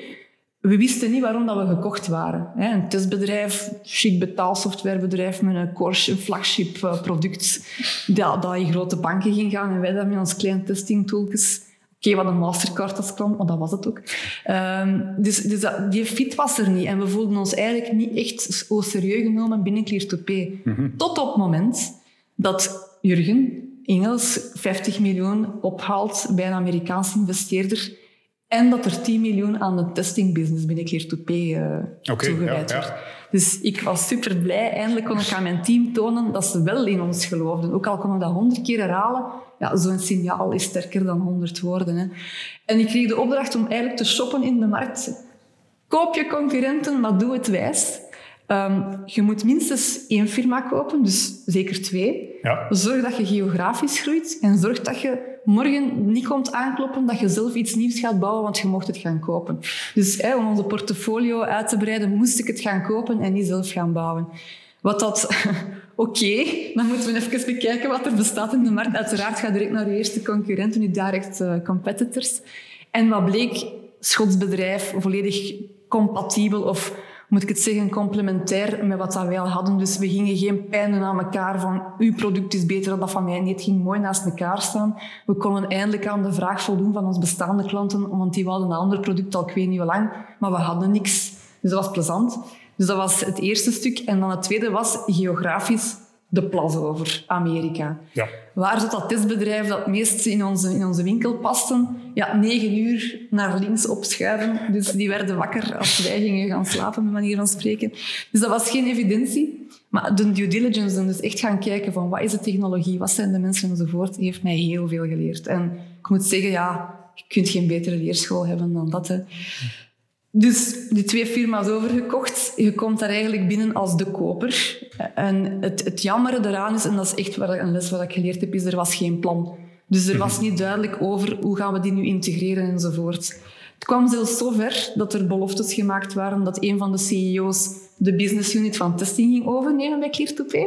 We wisten niet waarom dat we gekocht waren. Een testbedrijf, chic betaalsoftwarebedrijf met een Porsche, een flagship eh, product, dat, dat in grote banken ging gaan en wij dat met ons kleine testingtooltjes. Oké, okay, wat een Mastercard als klant, maar dat was het ook. Um, dus dus dat, die fit was er niet. En we voelden ons eigenlijk niet echt zo serieus genomen binnen Clear2P. Mm Tot op het moment dat Jurgen, Engels 50 miljoen ophaalt bij een Amerikaanse investeerder en dat er 10 miljoen aan de testingbusiness binnen Clear2P uh, okay, toegewijd ja, wordt. Dus ik was super blij. Eindelijk kon ik aan mijn team tonen dat ze wel in ons geloofden. Ook al kon ik dat honderd keer herhalen, ja, zo'n signaal is sterker dan honderd woorden. Hè. En ik kreeg de opdracht om eigenlijk te shoppen in de markt. Koop je concurrenten, maar doe het wijs. Um, je moet minstens één firma kopen, dus zeker twee. Ja. Zorg dat je geografisch groeit en zorg dat je morgen niet komt aankloppen dat je zelf iets nieuws gaat bouwen, want je mocht het gaan kopen. Dus hè, om onze portfolio uit te breiden, moest ik het gaan kopen en niet zelf gaan bouwen. Wat dat... [LAUGHS] Oké, okay, dan moeten we even bekijken wat er bestaat in de markt. Uiteraard ga direct naar je eerste concurrenten, je direct uh, competitors. En wat bleek? Schots bedrijf, volledig compatibel of moet ik het zeggen, complementair met wat dat wij al hadden. Dus we gingen geen pijn aan elkaar van uw product is beter dan dat van mij. Nee, het ging mooi naast elkaar staan. We konden eindelijk aan de vraag voldoen van onze bestaande klanten, want die hadden een ander product al ik weet niet hoe lang, maar we hadden niks. Dus dat was plezant. Dus dat was het eerste stuk. En dan het tweede was geografisch de plas over Amerika. Ja. Waar zat dat testbedrijf dat het meest in onze, in onze winkel paste? Ja, negen uur naar links opschuiven. Dus die werden wakker als wij gingen gaan slapen, met manier van spreken. Dus dat was geen evidentie. Maar de due diligence, dus echt gaan kijken van wat is de technologie, wat zijn de mensen enzovoort, heeft mij heel veel geleerd. En ik moet zeggen, ja, je kunt geen betere leerschool hebben dan dat. Hè. Dus die twee firma's overgekocht. Je komt daar eigenlijk binnen als de koper. En het, het jammere eraan is, en dat is echt een les wat ik geleerd heb, is er was geen plan. Dus er was niet duidelijk over hoe gaan we die nu integreren enzovoort. Het kwam zelfs zo ver dat er beloftes gemaakt waren dat een van de CEO's de business unit van testing ging overnemen bij Clear2P.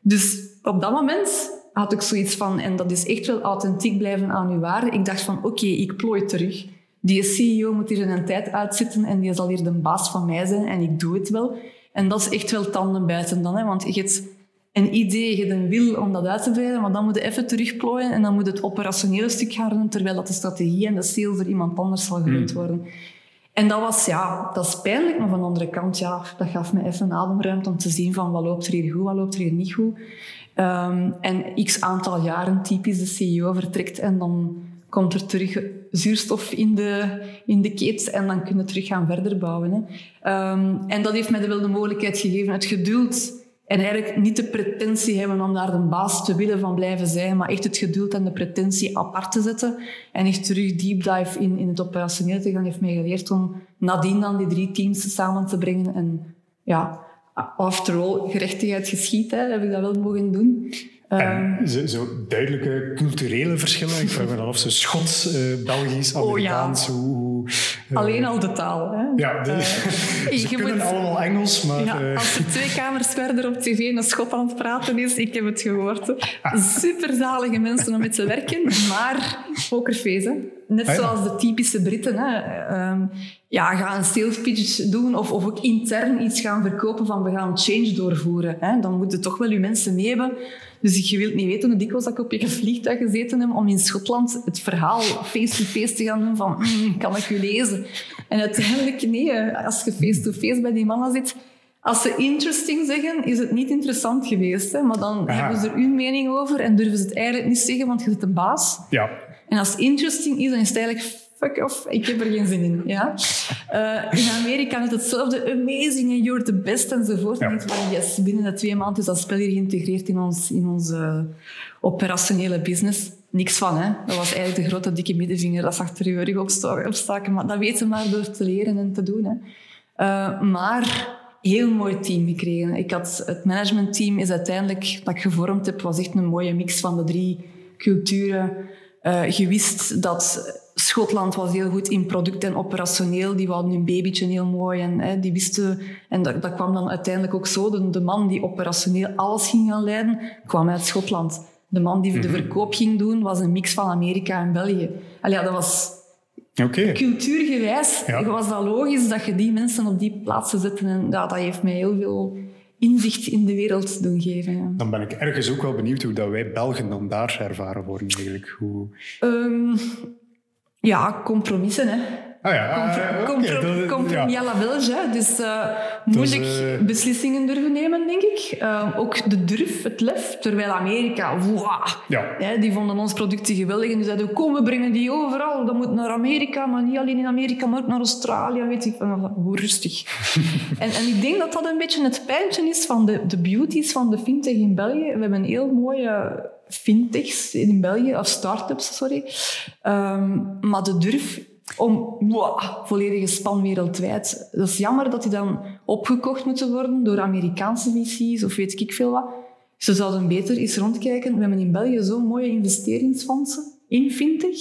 Dus op dat moment had ik zoiets van, en dat is echt wel authentiek blijven aan uw waarde. Ik dacht van, oké, ik plooi terug. Die CEO moet hier een tijd uitzitten en die zal hier de baas van mij zijn en ik doe het wel. En dat is echt wel tanden buiten dan, hè? want je hebt een idee, je hebt een wil om dat uit te breiden, maar dan moet je even terugplooien en dan moet het operationele stuk gaan doen, terwijl dat de strategie en de sales door iemand anders zal gerund hmm. worden. En dat was, ja, dat is pijnlijk, maar van de andere kant, ja, dat gaf me even ademruimte om te zien van wat loopt er hier goed, wat loopt er hier niet goed. Um, en x aantal jaren typisch de CEO vertrekt en dan komt er terug zuurstof in de, in de keet en dan kunnen we terug gaan verder bouwen. Hè. Um, en dat heeft mij wel de mogelijkheid gegeven, het geduld en eigenlijk niet de pretentie hebben om daar de baas te willen van blijven zijn, maar echt het geduld en de pretentie apart te zetten en echt terug deep dive in, in het operationeel te gaan, heeft mij geleerd om nadien dan die drie teams samen te brengen en ja, after all, gerechtigheid geschiet, hè, heb ik dat wel mogen doen. En ehm, zo, zo, duidelijke culturele verschillen. Ik vraag me dan of ze Schots, uh, Belgisch, Amerikaans, oh, ja. hoe, Alleen al de taal. Hè? Ja, de, uh, [LAUGHS] ze kunnen moet, allemaal Engels, maar... Ja, als er twee kamers verder op tv een aan het praten is, ik heb het gehoord. Superzalige mensen om met te werken, maar pokerface. Net ah, zoals de typische Britten. Hè. Um, ja, ga een sales pitch doen of, of ook intern iets gaan verkopen van we gaan change doorvoeren. Hè. Dan moeten toch wel je mensen mee hebben. Dus je wilt niet weten hoe dikwijls ik op je vliegtuig gezeten heb om in Schotland het verhaal face-to-face te gaan doen van mm, kan ik u lezen? En uiteindelijk nee, als je face-to-face bij die mannen zit, als ze interesting zeggen, is het niet interessant geweest. Hè? Maar dan hebben ze er hun mening over en durven ze het eigenlijk niet zeggen, want je zit een baas. Ja. En als het interesting is, dan is het eigenlijk fuck off, ik heb er geen zin in. Ja? Uh, in Amerika is hetzelfde, amazing and you're the best enzovoort. Ja. En van, yes, binnen de twee maanden is dat spel hier geïntegreerd in, ons, in onze operationele business. Niks van, hè. Dat was eigenlijk de grote dikke middenvinger, dat ze achter je rug opstaken. Maar dat weten maar door te leren en te doen. Hè. Uh, maar heel mooi team gekregen. Ik had, het managementteam is uiteindelijk, dat ik gevormd heb, was echt een mooie mix van de drie culturen. Uh, je wist dat Schotland was heel goed in product en operationeel. Die hadden hun babytje heel mooi. En hè, die wisten, en dat, dat, kwam dan uiteindelijk ook zo. De, de, man die operationeel alles ging gaan leiden, kwam uit Schotland. De man die de mhm. verkoop ging doen, was een mix van Amerika en België. Allee, ja, dat was okay. cultuurgewijs. Ja. Was dat logisch dat je die mensen op die plaatsen zet. En ja, dat heeft mij heel veel inzicht in de wereld doen geven. Ja. Dan ben ik ergens ook wel benieuwd hoe dat wij Belgen dan daar ervaren worden eigenlijk. Hoe... Um, ja, compromissen. Hè. Ah ja, ah, Comprom okay, ja. Belge. Dus uh, moeilijk uh... beslissingen durven nemen, denk ik. Uh, ook de durf, het lef. Terwijl Amerika, wow, ja. hè, die vonden ons producten geweldig. En die zeiden, kom, we brengen die overal. Dat moet naar Amerika, maar niet alleen in Amerika, maar ook naar Australië. Weet ik, hoe rustig. [LAUGHS] en, en ik denk dat dat een beetje het pijntje is van de, de beauties van de fintech in België. We hebben een heel mooie fintechs in België, of start-ups, sorry. Um, maar de durf om wow, volledige span wereldwijd. Dat is jammer dat die dan opgekocht moeten worden door Amerikaanse VC's of weet ik veel wat. Ze zouden beter eens rondkijken. We hebben in België zo'n mooie investeringsfondsen in fintech,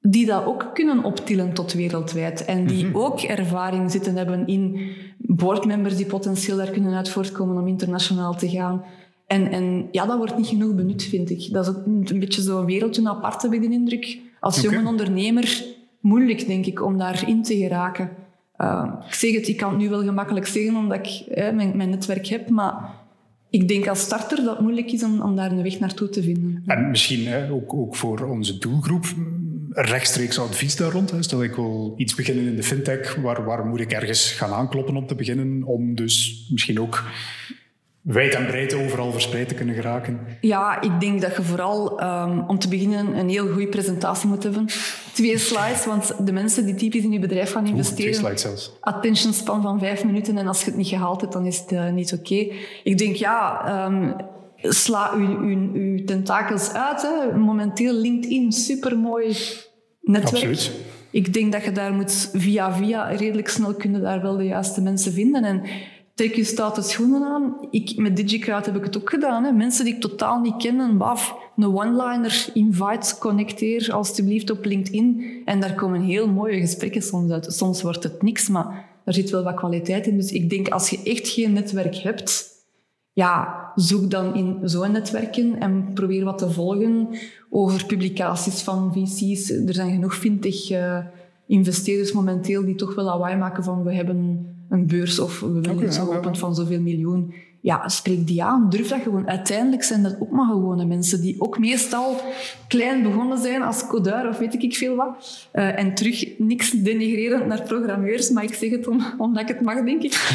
die dat ook kunnen optillen tot wereldwijd. En die mhm. ook ervaring zitten hebben in boardmembers die potentieel daar kunnen uit voortkomen om internationaal te gaan. En, en ja, dat wordt niet genoeg benut, vind ik. Dat is een beetje zo'n wereldje apart, heb ik de indruk. Als jonge ondernemer moeilijk, denk ik, om daarin te geraken. Uh, ik zeg het, ik kan het nu wel gemakkelijk zeggen omdat ik mijn, mijn, netwerk heb, maar ik denk als starter dat het moeilijk is om, om daar een weg naartoe te vinden. En misschien hè, ook, ook voor onze doelgroep rechtstreeks advies daar rond. Hè. Stel ik wil iets beginnen in de fintech, waar, waar moet ik ergens gaan aankloppen om te beginnen? Om dus misschien ook wijd en breed overal verspreid te kunnen geraken? Ja, ik denk dat je vooral um, om te beginnen een heel goede presentatie moet hebben. Twee slides, want de mensen die typisch in je bedrijf gaan investeren... Oeh, twee slides zelfs. Attention span van vijf minuten en als je het niet gehaald hebt, dan is het uh, niet oké. Okay. Ik denk, ja... Um, sla uw, uw, uw tentakels uit. Hè. Momenteel LinkedIn, supermooi netwerk. Absoluut. Ik denk dat je daar moet via via redelijk snel kunnen daar wel de juiste mensen vinden. En trek je stoute schoenen aan. Ik, met DigiCrowd heb ik het ook gedaan. Hè. Mensen die ik totaal niet ken, baf, een one-liner, invite, connecteer alstublieft op LinkedIn. En daar komen heel mooie gesprekken soms uit. Soms wordt het niks, maar er zit wel wat kwaliteit in. Dus ik denk, als je echt geen netwerk hebt, ja, zoek dan in zo'n netwerken en probeer wat te volgen over publicaties van VC's. Er zijn genoeg fintech uh, investeerders momenteel die toch wel lawaai maken van we hebben een beurs of we willen okay, iets van zoveel miljoen. Ja, spreek die aan. Durf dat gewoon. Uiteindelijk zijn dat ook maar gewone mensen die ook meestal klein begonnen zijn als codeur of weet ik veel wat. Uh, en terug niks denigrerend naar programmeurs, maar ik zeg het om, [LAUGHS] omdat ik het mag, denk ik.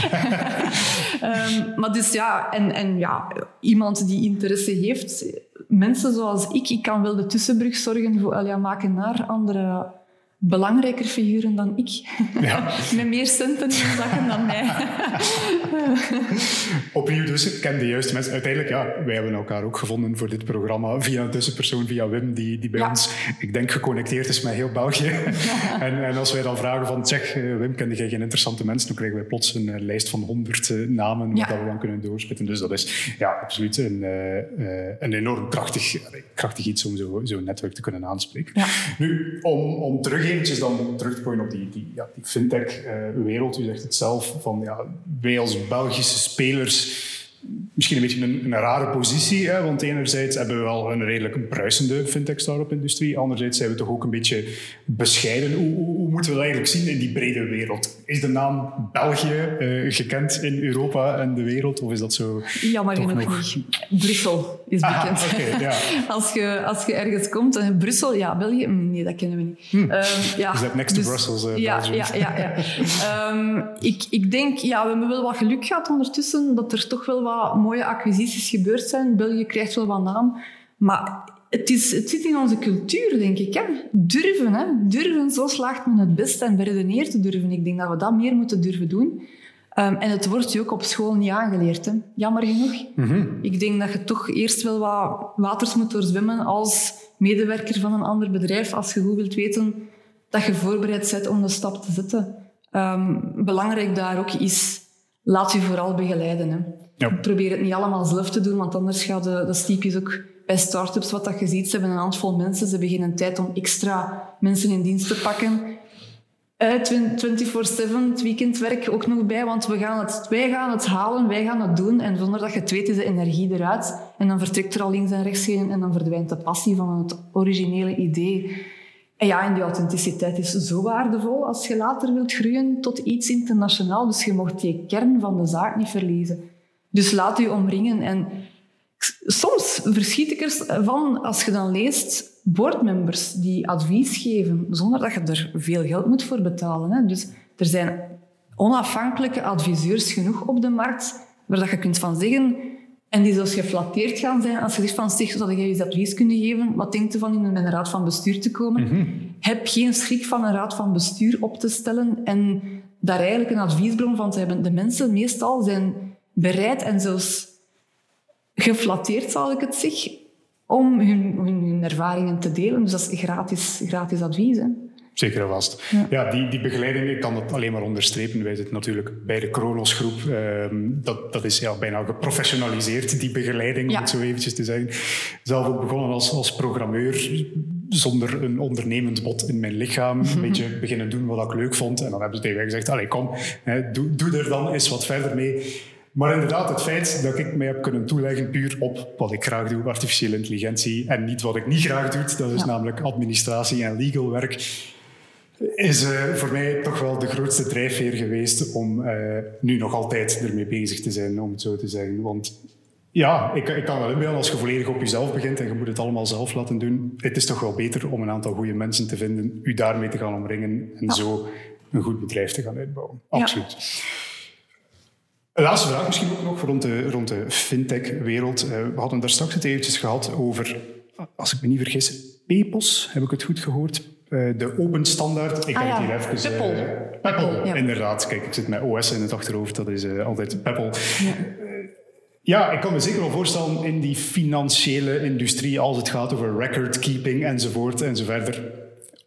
um, [LAUGHS] maar dus ja, en, en ja, iemand die interesse heeft, mensen zoals ik, ik kan wel de tussenbrug zorgen voor ja, maken naar andere belangrijker figuren dan ik. Ja. [LAUGHS] Met meer centen in zakken dan mij. [LAUGHS] Opnieuw dus, ik ken de juiste mensen. Uiteindelijk, ja, wij hebben elkaar ook gevonden voor dit programma via een tussenpersoon, via Wim, die, die bij ons, ik denk, geconnecteerd is met heel België. [LAUGHS] en, en, als wij dan vragen van, zeg, eh, Wim, kende jij geen interessante mensen? Dan krijgen wij plots een uh, lijst van honderd uh, namen dat we dan kunnen doorspitten. Dus dat is ja, absoluut een, een enorm krachtig, krachtig iets om zo'n zo netwerk te kunnen aanspreken. Nu, om, om terug eventjes dan terug te gooien op die, die, ja, die fintech-wereld. U zegt het zelf, van ja, wij als Belgische spelers misschien een beetje een, een rare positie. Hè? Want enerzijds hebben we wel een redelijk bruisende fintech-startup-industrie. Anderzijds zijn we toch ook een beetje bescheiden. Hoe, hoe, moeten we dat eigenlijk zien in die brede wereld? Is de naam België uh, gekend in Europa en de wereld? Of is dat zo? Jammer genoeg nog... niet. Brussel is bekend. okay, ja. [LAUGHS] als, je, als je ergens komt en Brussel, ja, België, mm, nee, dat kennen we niet. Hm. Um, ja, is dat next to dus, Brussels? Uh, ja, ja, ja, ja. um, ik, ik denk, ja, we hebben wel wat geluk gehad ondertussen, dat er toch wel wat mooie acquisities gebeurd zijn. België krijgt wel wat naam. Maar het, is, het zit in onze cultuur, denk ik. Hè? Durven, hè? durven, zo slaagt men het best en beredeneerd te durven. Ik denk dat we dat meer moeten durven doen. Um, en het wordt je ook op school niet aangeleerd, hè? jammer genoeg. Mm Ik denk dat je toch eerst wel wat waters moet doorzwemmen als medewerker van een ander bedrijf, als je goed wilt weten dat je voorbereid bent om de stap te zetten. Um, belangrijk daar ook is, laat je vooral begeleiden. Hè? Ja. Probeer het niet allemaal zelf te doen, want anders gaat de, dat typisch ook bij start-ups wat dat je ziet. Ze hebben een handvol mensen, ze geen tijd om extra mensen in dienst te pakken. Uit 24-7, het weekendwerk ook nog bij, want we gaan het, wij gaan het halen, wij gaan het doen. En zonder dat je het weet, is de energie eruit. En dan vertrekt er al links en rechts heen en dan verdwijnt de passie van het originele idee. En ja, en die authenticiteit is zo waardevol als je later wilt groeien tot iets internationaal. Dus je mocht die kern van de zaak niet verliezen. Dus laat u omringen. En soms verschiet ik ervan als je dan leest boardmembers die advies geven zonder dat je er veel geld moet voor betalen. Hè. Dus er zijn onafhankelijke adviseurs genoeg op de markt waar dat je kunt van zeggen en die zelfs geflatteerd gaan zijn als je zegt van zeg, zou jij je advies kunnen geven? Wat denkt u van in een raad van bestuur te komen? Mhm. Heb geen schrik van een raad van bestuur op te stellen en daar eigenlijk een adviesbron van te hebben. De mensen meestal zijn bereid en zelfs geflatteerd, zal ik het zeggen, om hun, hun, ervaringen te delen. Dus dat is gratis, gratis advies. Hè. Zeker en vast. Ja, die, die begeleiding, ik kan dat alleen maar onderstrepen. Wij zitten natuurlijk bij de Kronos groep. Ehm, dat, dat is ja, bijna geprofessionaliseerd, die begeleiding, om het zo eventjes te zeggen. Zelf ook begonnen als, als programmeur, zonder een ondernemend bot in mijn lichaam. Een beetje beginnen doen wat ik leuk vond. En dan hebben ze tegen mij gezegd, allee, kom, hè, doe, doe er dan eens wat verder mee. Maar inderdaad, het feit dat ik mij heb kunnen toeleggen puur op wat ik graag doe, artificiële intelligentie, en niet wat ik niet graag doe, dat is namelijk administratie en legal werk, is uh, voor mij toch wel de grootste drijfveer geweest om uh, nu nog altijd ermee bezig te zijn, om het zo te zeggen. Want ja, ik, ik kan wel inbeelden als je volledig op jezelf begint en je moet het allemaal zelf laten doen. Het is toch wel beter om een aantal goede mensen te vinden, u daarmee te gaan omringen en zo een goed bedrijf te gaan uitbouwen. Absoluut. Ja. Een laatste vraag misschien ook nog rond de, rond de fintech-wereld. Uh, we hadden daar straks het eventjes gehad over, als ik me niet vergis, PEPOS, heb ik het goed gehoord? Uh, de open standaard. Ik ah, heb ja. het hier even... Peppel. Uh, Peppel, ja. inderdaad. Kijk, ik zit met OS in het achterhoofd, dat is altijd Peppel. Ja. Ja, ik kan me zeker wel voorstellen in die financiële industrie, als het gaat over record keeping enzovoort enzoverder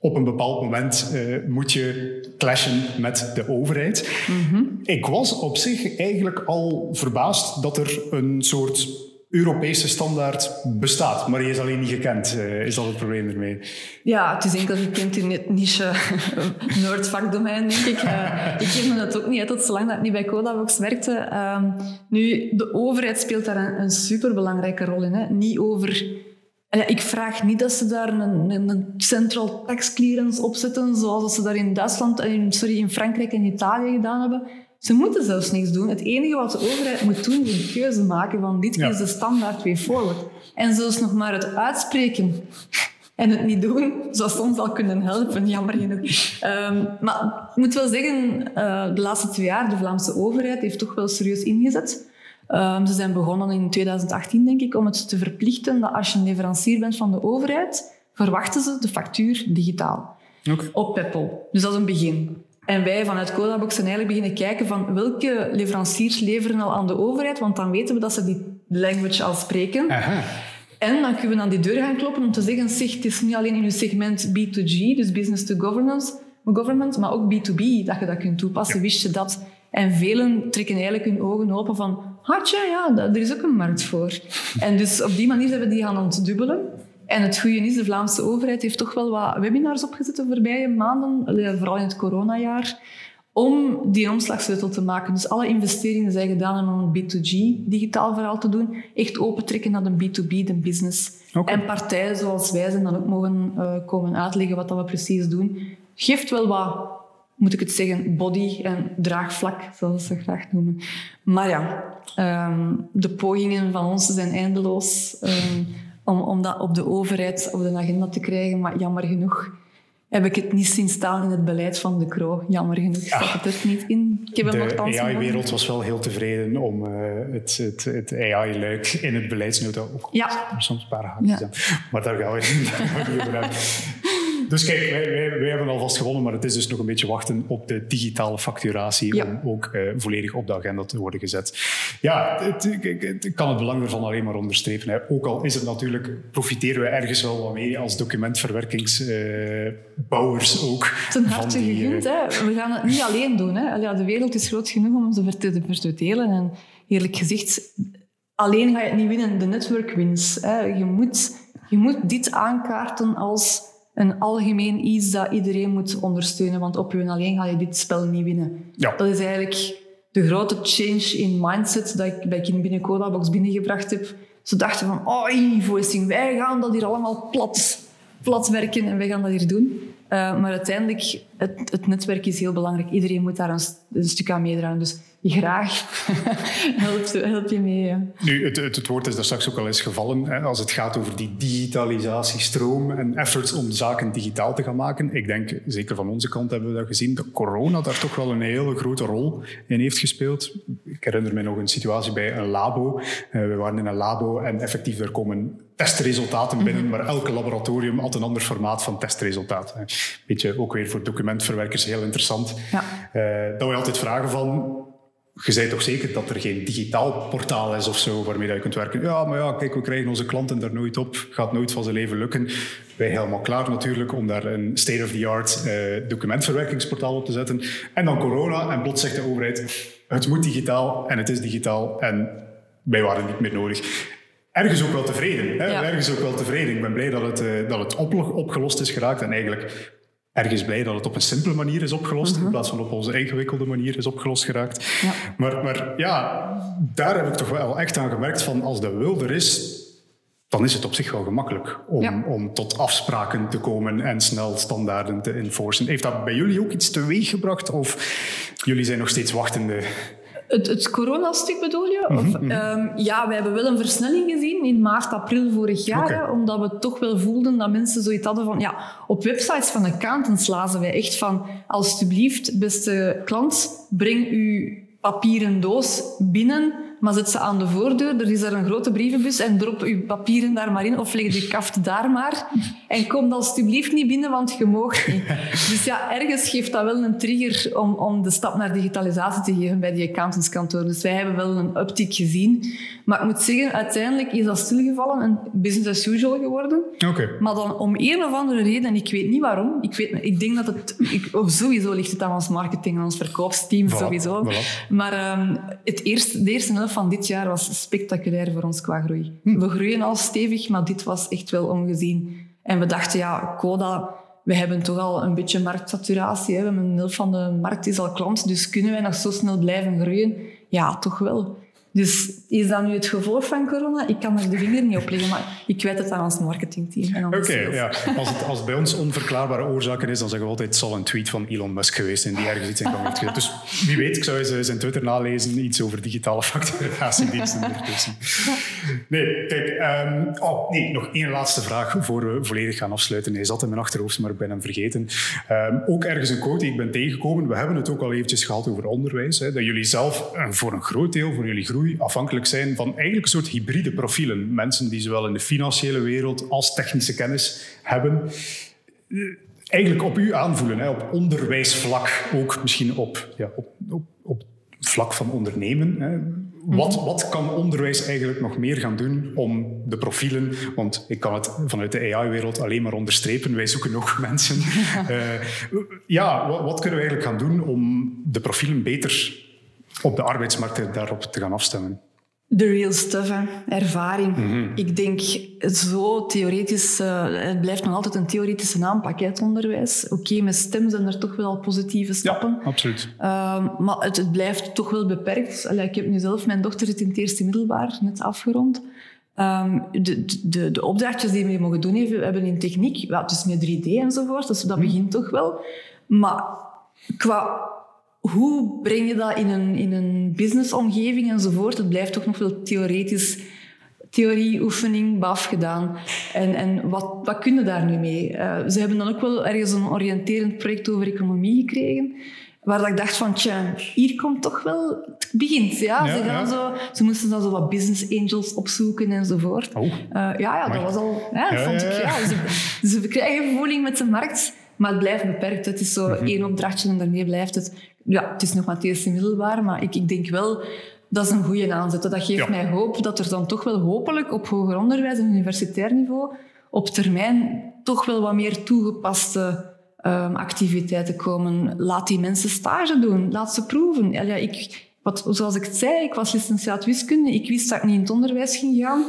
op een bepaald moment uh, moet je clashen met de overheid. Mm -hmm. Ik was op zich eigenlijk al verbaasd dat er een soort Europese standaard bestaat, maar die is alleen niet gekend. Uh, is dat het probleem ermee? Ja, het is enkel gekend in het niche [LAUGHS] Noordvakdomein, denk ik. Uh, ik me dat ook niet uit, tot zolang dat niet bij Codabox werkte. Uh, nu, de overheid speelt daar een, een superbelangrijke rol in. Hè. Niet over en ik vraag niet dat ze daar een, een, central tax clearance op zetten, zoals ze daar in Duitsland, in, sorry, in Frankrijk en Italië gedaan hebben. Ze moeten zelfs niks doen. Het enige wat de overheid moet doen, is een keuze maken van dit ja. is de standaard way forward. En zelfs nog maar het uitspreken en het niet doen, zou soms al kunnen helpen, jammer genoeg. Um, maar ik moet wel zeggen, uh, de laatste twee jaar, de Vlaamse overheid heeft toch wel serieus ingezet. Um, ze zijn begonnen in 2018, denk ik, om het te verplichten dat als je een leverancier bent van de overheid, verwachten ze de factuur digitaal. Okay. Op Peppel. Dus dat is een begin. En wij vanuit Codabox zijn eigenlijk beginnen kijken van welke leveranciers leveren al aan de overheid, want dan weten we dat ze die language al spreken. Aha. En dan kunnen we aan die deur gaan kloppen om te zeggen, zeg, het is niet alleen in uw segment B2G, dus business to governance, government, maar ook B2B, dat je dat kunt toepassen. Ja. Wist je dat? En velen trekken eigenlijk hun ogen open van, hartje, ja, er is ook een markt voor. en dus op die manier hebben we die gaan ontdubbelen. En het goede is, de Vlaamse overheid heeft toch wel wat webinars opgezet de voorbije maanden, vooral in het coronajaar, om die omslagsleutel te maken. Dus alle investeringen zijn gedaan om een B2G digitaal verhaal te doen. Echt opentrekken naar de B2B, de business. En partijen zoals wij zijn dan ook mogen uh, komen uitleggen wat dat we precies doen. Geeft wel wat, moet ik het zeggen, body en draagvlak, zoals ze graag noemen. Maar ja, um, de pogingen van ons zijn eindeloos um, om, om dat op de overheid op de agenda te krijgen. Maar jammer genoeg heb ik het niet zien staan in het beleid van de Kro. Jammer genoeg staat het er niet in. Ik heb de AI-wereld was wel heel tevreden om uh, het, het, het AI-luik in het beleidsnota ook ja. soms een paar haakjes ja. Maar [LAUGHS] daar gaan we niet over hebben. Dus kijk, wij, wij, hebben alvast gewonnen, maar het is dus nog een beetje wachten op de digitale facturatie om ook uh, volledig op de agenda te worden gezet. Ja, het, ik, kan het belang ervan alleen maar onderstrepen. Hè. Ook al is het natuurlijk, profiteren we ergens wel wat mee als documentverwerkingsbouwers uh, ook. Ten harte gegund, uh, we gaan het niet alleen doen. Hè. Ja, de wereld is groot genoeg om ze te verdelen. En eerlijk gezegd, alleen ga je het niet winnen. De network wins. Hè. Je, moet, je moet dit aankaarten als een algemeen iets dat iedereen moet ondersteunen. Want op je alleen ga je dit spel niet winnen. Ja. Dat is eigenlijk de grote change in mindset dat ik bij Kind binnen Codabox binnengebracht heb. Ze dachten van, oh, e-voicing, wij gaan dat hier allemaal plat, plat werken en wij gaan dat hier doen. Uh, maar uiteindelijk, het, het, netwerk is heel belangrijk. Iedereen moet daar een, een stuk aan meedragen. Dus graag [LAUGHS] help, je mee. Nu, het, het, woord is daar straks ook al eens gevallen. Hè, als het gaat over die digitalisatiestroom en efforts om zaken digitaal te gaan maken. Ik denk, zeker van onze kant hebben we dat gezien, dat corona daar toch wel een hele grote rol in heeft gespeeld. Ik herinner me nog een situatie bij een labo. Uh, we waren in een labo en effectief er komen testresultaten mhm. binnen, maar elke laboratorium had een ander formaat van testresultaat. Beetje ook weer voor documentverwerkers heel interessant. Ja. Uh, dat we altijd vragen van, je zei toch zeker dat er geen digitaal portaal is of zo waarmee dat je kunt werken. Ja, maar ja, kijk, we krijgen onze klanten daar nooit op. Gaat nooit van zijn leven lukken. Wij helemaal klaar natuurlijk om daar een state-of-the-art uh, documentverwerkingsportaal op te zetten. En dan corona en plots zegt de overheid, het moet digitaal en het is digitaal en wij waren niet meer nodig. Ergens ook wel tevreden. Hè? Ergens ook wel tevreden. Ik ben blij dat het, uh, dat het opgelost is geraakt en eigenlijk ergens blij dat het op een simpele manier is opgelost, in mhm. plaats van op onze ingewikkelde manier is opgelost geraakt. Ja. Maar, maar ja, daar heb ik toch wel echt aan gemerkt van als de wil er is, dan is het op zich wel gemakkelijk om, om tot afspraken te komen en snel standaarden te enforcen. Heeft dat bij jullie ook iets teweeg gebracht of jullie zijn nog steeds wachtende? Het, het coronastuk bedoel je? of, mhm, mhm. Ehm, ja, we hebben wel een versnelling gezien in maart, april vorig jaar. omdat we toch wel voelden dat mensen zoiets hadden van... Ja, op websites van accountants lazen wij echt van... Alsjeblieft, beste klant, breng uw papieren doos binnen maar zet ze aan de voordeur, er is daar een grote brievenbus en drop uw papieren daar maar in of leg de kaft daar maar. En kom dan alsjeblieft niet binnen, want je mag niet. [LAUGHS] Dus ja, ergens geeft dat wel een trigger om, om de stap naar digitalisatie te geven bij die accountantskantoor. Dus wij hebben wel een uptick gezien. Maar ik moet zeggen, uiteindelijk is dat stilgevallen en business as usual geworden. Okay. Maar dan om een of andere reden, en ik weet niet waarom, ik, weet, ik denk dat het... Ik, of sowieso ligt het aan ons marketing, aan ons verkoopsteam, sowieso. Maar um, het eerste, de eerste helft van dit jaar was spectaculair voor ons qua groei. Hm. We groeien al stevig, maar dit was echt wel ongezien. En we dachten, ja, Coda, we hebben toch al een beetje marktsaturatie. Hè? We hebben een helft van de markt is al klant, dus kunnen wij nog zo snel blijven groeien? Ja, toch wel. Dus is dat nu het gevolg van corona? Ik kan er de vinger niet op leggen, maar ik weet het aan ons marketingteam. Oké, ja. Als het, als bij ons onverklaarbare oorzaken is, dan zeggen we altijd het zal een tweet van Elon Musk geweest zijn die ergens iets in kan heeft Dus wie weet, ik zou eens zijn Twitter nalezen, iets over digitale facturatiediensten ertussen. [LAUGHS] Nee, kijk, um, oh, nee, nog één laatste vraag voor we volledig gaan afsluiten. Hij zat in mijn achterhoofd, maar ik ben hem vergeten. Um, ook ergens een quote die ik ben tegengekomen. We hebben het ook al eventjes gehad over onderwijs. Hè, dat jullie zelf uh, voor een groot deel, voor jullie groei, afhankelijk zijn van eigenlijk een soort hybride profielen. Mensen die zowel in de financiële wereld als technische kennis hebben. Eh, eigenlijk op u aanvoelen, hè, op onderwijsvlak, ook misschien op, ja, op, op, op vlak van ondernemen. Hè. Wat, mhm. wat kan onderwijs eigenlijk nog meer gaan doen om de profielen, want ik kan het vanuit de AI-wereld alleen maar onderstrepen, wij zoeken nog [LAUGHS] mensen. uh, [LAUGHS] ja, wat, wat, kunnen we eigenlijk gaan doen om de profielen beter op de arbeidsmarkt daarop te gaan afstemmen? De real stuff, hè. ervaring. Ik denk zo theoretisch, uh, het blijft nog altijd een theoretische aanpak, het onderwijs. Oké, met STEM zijn er toch wel positieve stappen. Ja, absoluut. Uh, maar het, het, blijft toch wel beperkt. Allee, ik heb nu zelf, mijn dochter zit in het eerste middelbaar, net afgerond. Um, de, de, de, opdrachtjes die we mogen doen we hebben in techniek, ja, het is met 3D enzovoort, dus dat begint toch wel. Maar qua hoe breng je dat in een, in een businessomgeving enzovoort? Het blijft toch nog veel theoretisch, theorieoefening, baf gedaan. En, en wat, wat kun je daar nu mee? Uh, ze hebben dan ook wel ergens een oriënterend project over economie gekregen. Waar ik dacht van, tja, hier komt toch wel... Het begint, ja. ja ze, gaan ja. Zo, ze moesten dan zo wat business angels opzoeken enzovoort. Oh. Uh, ja, ja, dat was al... Ja, vond ik, ja. Ze, ze krijgen voeling met de markt. Maar het blijft beperkt. Het is zo mm -hmm. één opdrachtje en daarmee blijft het. Ja, het is nog maar het eerste middelbaar, maar ik, ik denk wel dat is een goede aanzet. Dat geeft ja. mij hoop dat er dan toch wel hopelijk op hoger onderwijs en universitair niveau op termijn toch wel wat meer toegepaste um, activiteiten komen. Laat die mensen stage doen. Laat ze proeven. Ja, ik, wat, zoals ik het zei, ik was licentiaat wiskunde. Ik wist dat ik niet in het onderwijs ging gaan.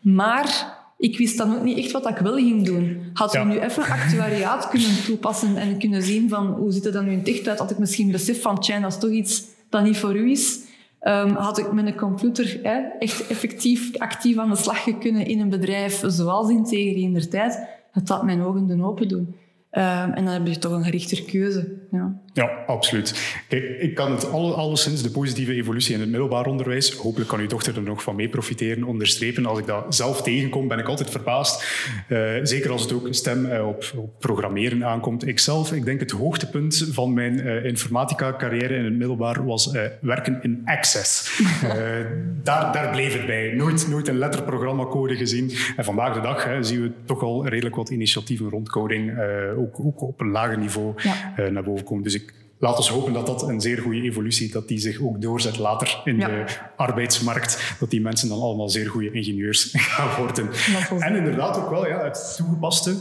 Maar ik wist dan ook niet echt wat ik wel ging doen. Had ja. we nu even actuariaat kunnen toepassen en kunnen zien van hoe zit het dan nu in het uit, had ik misschien besef van, tja, dat is toch iets dat niet voor u is. Um, had ik met een computer hè, echt effectief actief aan de slag kunnen in een bedrijf zoals Integra in der tijd, het had mijn ogen doen open doen. Um, en dan heb je toch een gerichter keuze. Ja. Ja, absoluut. Kijk, ik kan het alle, alleszins de positieve evolutie in het middelbaar onderwijs, hopelijk kan uw dochter er nog van mee profiteren, onderstrepen. Als ik dat zelf tegenkom, ben ik altijd verbaasd. Uh, zeker als het ook stem uh, op, op, programmeren aankomt. Ikzelf, ik denk het hoogtepunt van mijn uh, informatica-carrière in het middelbaar was werken in Access. [LAUGHS] daar, daar bleef het bij. Nooit, nooit een letterprogrammacode gezien. En vandaag de dag hè, zien we toch al redelijk wat initiatieven rond coding, ook, ook, op een lager niveau, ja. naar boven komen. Dus ik laat ons hopen dat dat een zeer goede evolutie, dat die zich ook doorzet later in ja. de arbeidsmarkt, dat die mensen dan allemaal zeer goede ingenieurs [LAUGHS] gaan worden. En inderdaad ook wel ja, het toegepaste,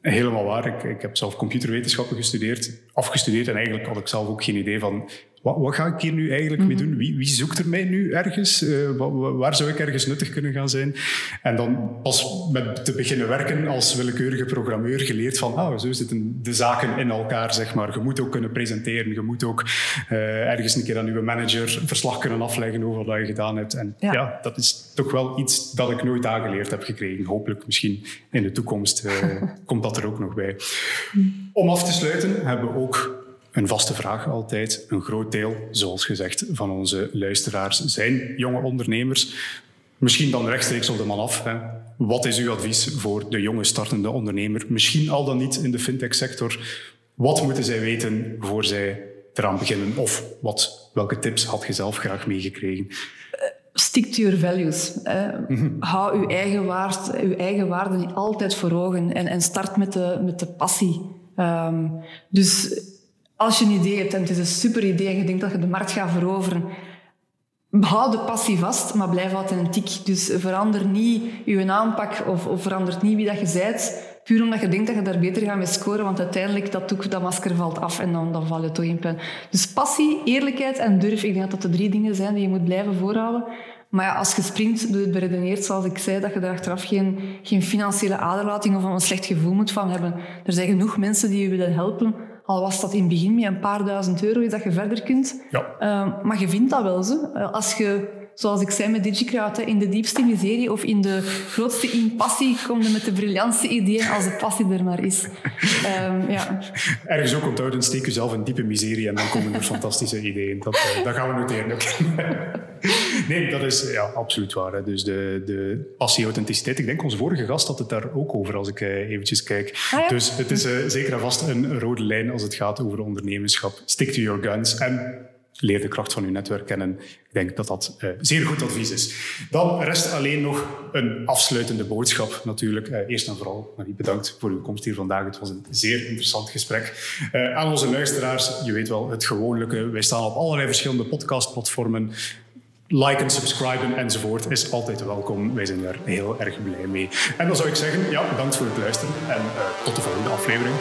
helemaal waar. Ik, ik heb zelf computerwetenschappen gestudeerd, afgestudeerd en eigenlijk had ik zelf ook geen idee van wat, wat, ga ik hier nu eigenlijk mee doen? Wie, wie zoekt er mij nu ergens? Uh, waar zou ik ergens nuttig kunnen gaan zijn? En dan pas met te beginnen werken als willekeurige programmeur geleerd van, ah, zo zitten de zaken in elkaar, zeg maar. Je moet ook kunnen presenteren. Je moet ook uh, ergens een keer aan uw manager verslag kunnen afleggen over wat je gedaan hebt. En ja. ja. dat is toch wel iets dat ik nooit aangeleerd heb gekregen. Hopelijk misschien in de toekomst uh, [LAUGHS] komt dat er ook nog bij. Om af te sluiten hebben we ook een vaste vraag altijd. Een groot deel, zoals gezegd, van onze luisteraars zijn jonge ondernemers. Misschien dan rechtstreeks op de man af. Wat is uw advies voor de jonge startende ondernemer? Misschien al dan niet in de fintech-sector. Wat moeten zij weten voor zij eraan beginnen? Of wat, welke tips had je zelf graag meegekregen? Stick to your values. Mm Hou uw eigen, waard, uw eigen waarden altijd voor ogen en, en start met de, met de passie. Um, dus als je een idee hebt en het is een super idee en je denkt dat je de markt gaat veroveren, hou de passie vast, maar blijf authentiek. Dus verander niet je aanpak of, of verander niet wie dat je bent, puur omdat je denkt dat je daar beter gaat mee scoren, want uiteindelijk dat, doek, dat masker valt af en dan, dan val je toch in pen. Dus passie, eerlijkheid en durf, ik denk dat dat de drie dingen zijn die je moet blijven voorhouden. Maar ja, als je springt, doe het beredeneerd, zoals ik zei, dat je daar achteraf geen, geen financiële aderlating of een slecht gevoel moet van hebben. Er zijn genoeg mensen die je willen helpen al was dat in het begin met een paar duizend euro, dat je verder kunt. Ja. Uh, maar je vindt dat wel. Zo. Uh, als je, zoals ik zei met DigiCrowd, in de diepste miserie of in de grootste impassie kom je met de briljantste ideeën als de passie er maar is. Um, ja. Ergens ook onthouden, steek jezelf in diepe miserie en dan komen er fantastische ideeën. Dat, uh, dat gaan we noteren. [LAUGHS] nee, dat is ja, absoluut waar. Hè. Dus de, de passie, authenticiteit. Ik denk onze vorige gast had het daar ook over als ik uh, eventjes kijk. Ah, ja? Dus het is uh, zeker en vast een rode lijn als het gaat over ondernemerschap. Stick to your guns en leer de kracht van uw netwerk kennen. Ik denk dat dat uh, zeer goed advies is. Dan rest alleen nog een afsluitende boodschap natuurlijk. Uh, eerst en vooral, Marie, bedankt voor uw komst hier vandaag. Het was een zeer interessant gesprek. Uh, aan onze luisteraars, je weet wel, het gewoonlijke. Wij staan op allerlei verschillende podcastplatformen liken, subscriben enzovoort is altijd welkom. Wij zijn daar heel erg blij mee. En dan zou ik zeggen, ja, bedankt voor het luisteren en tot de volgende aflevering.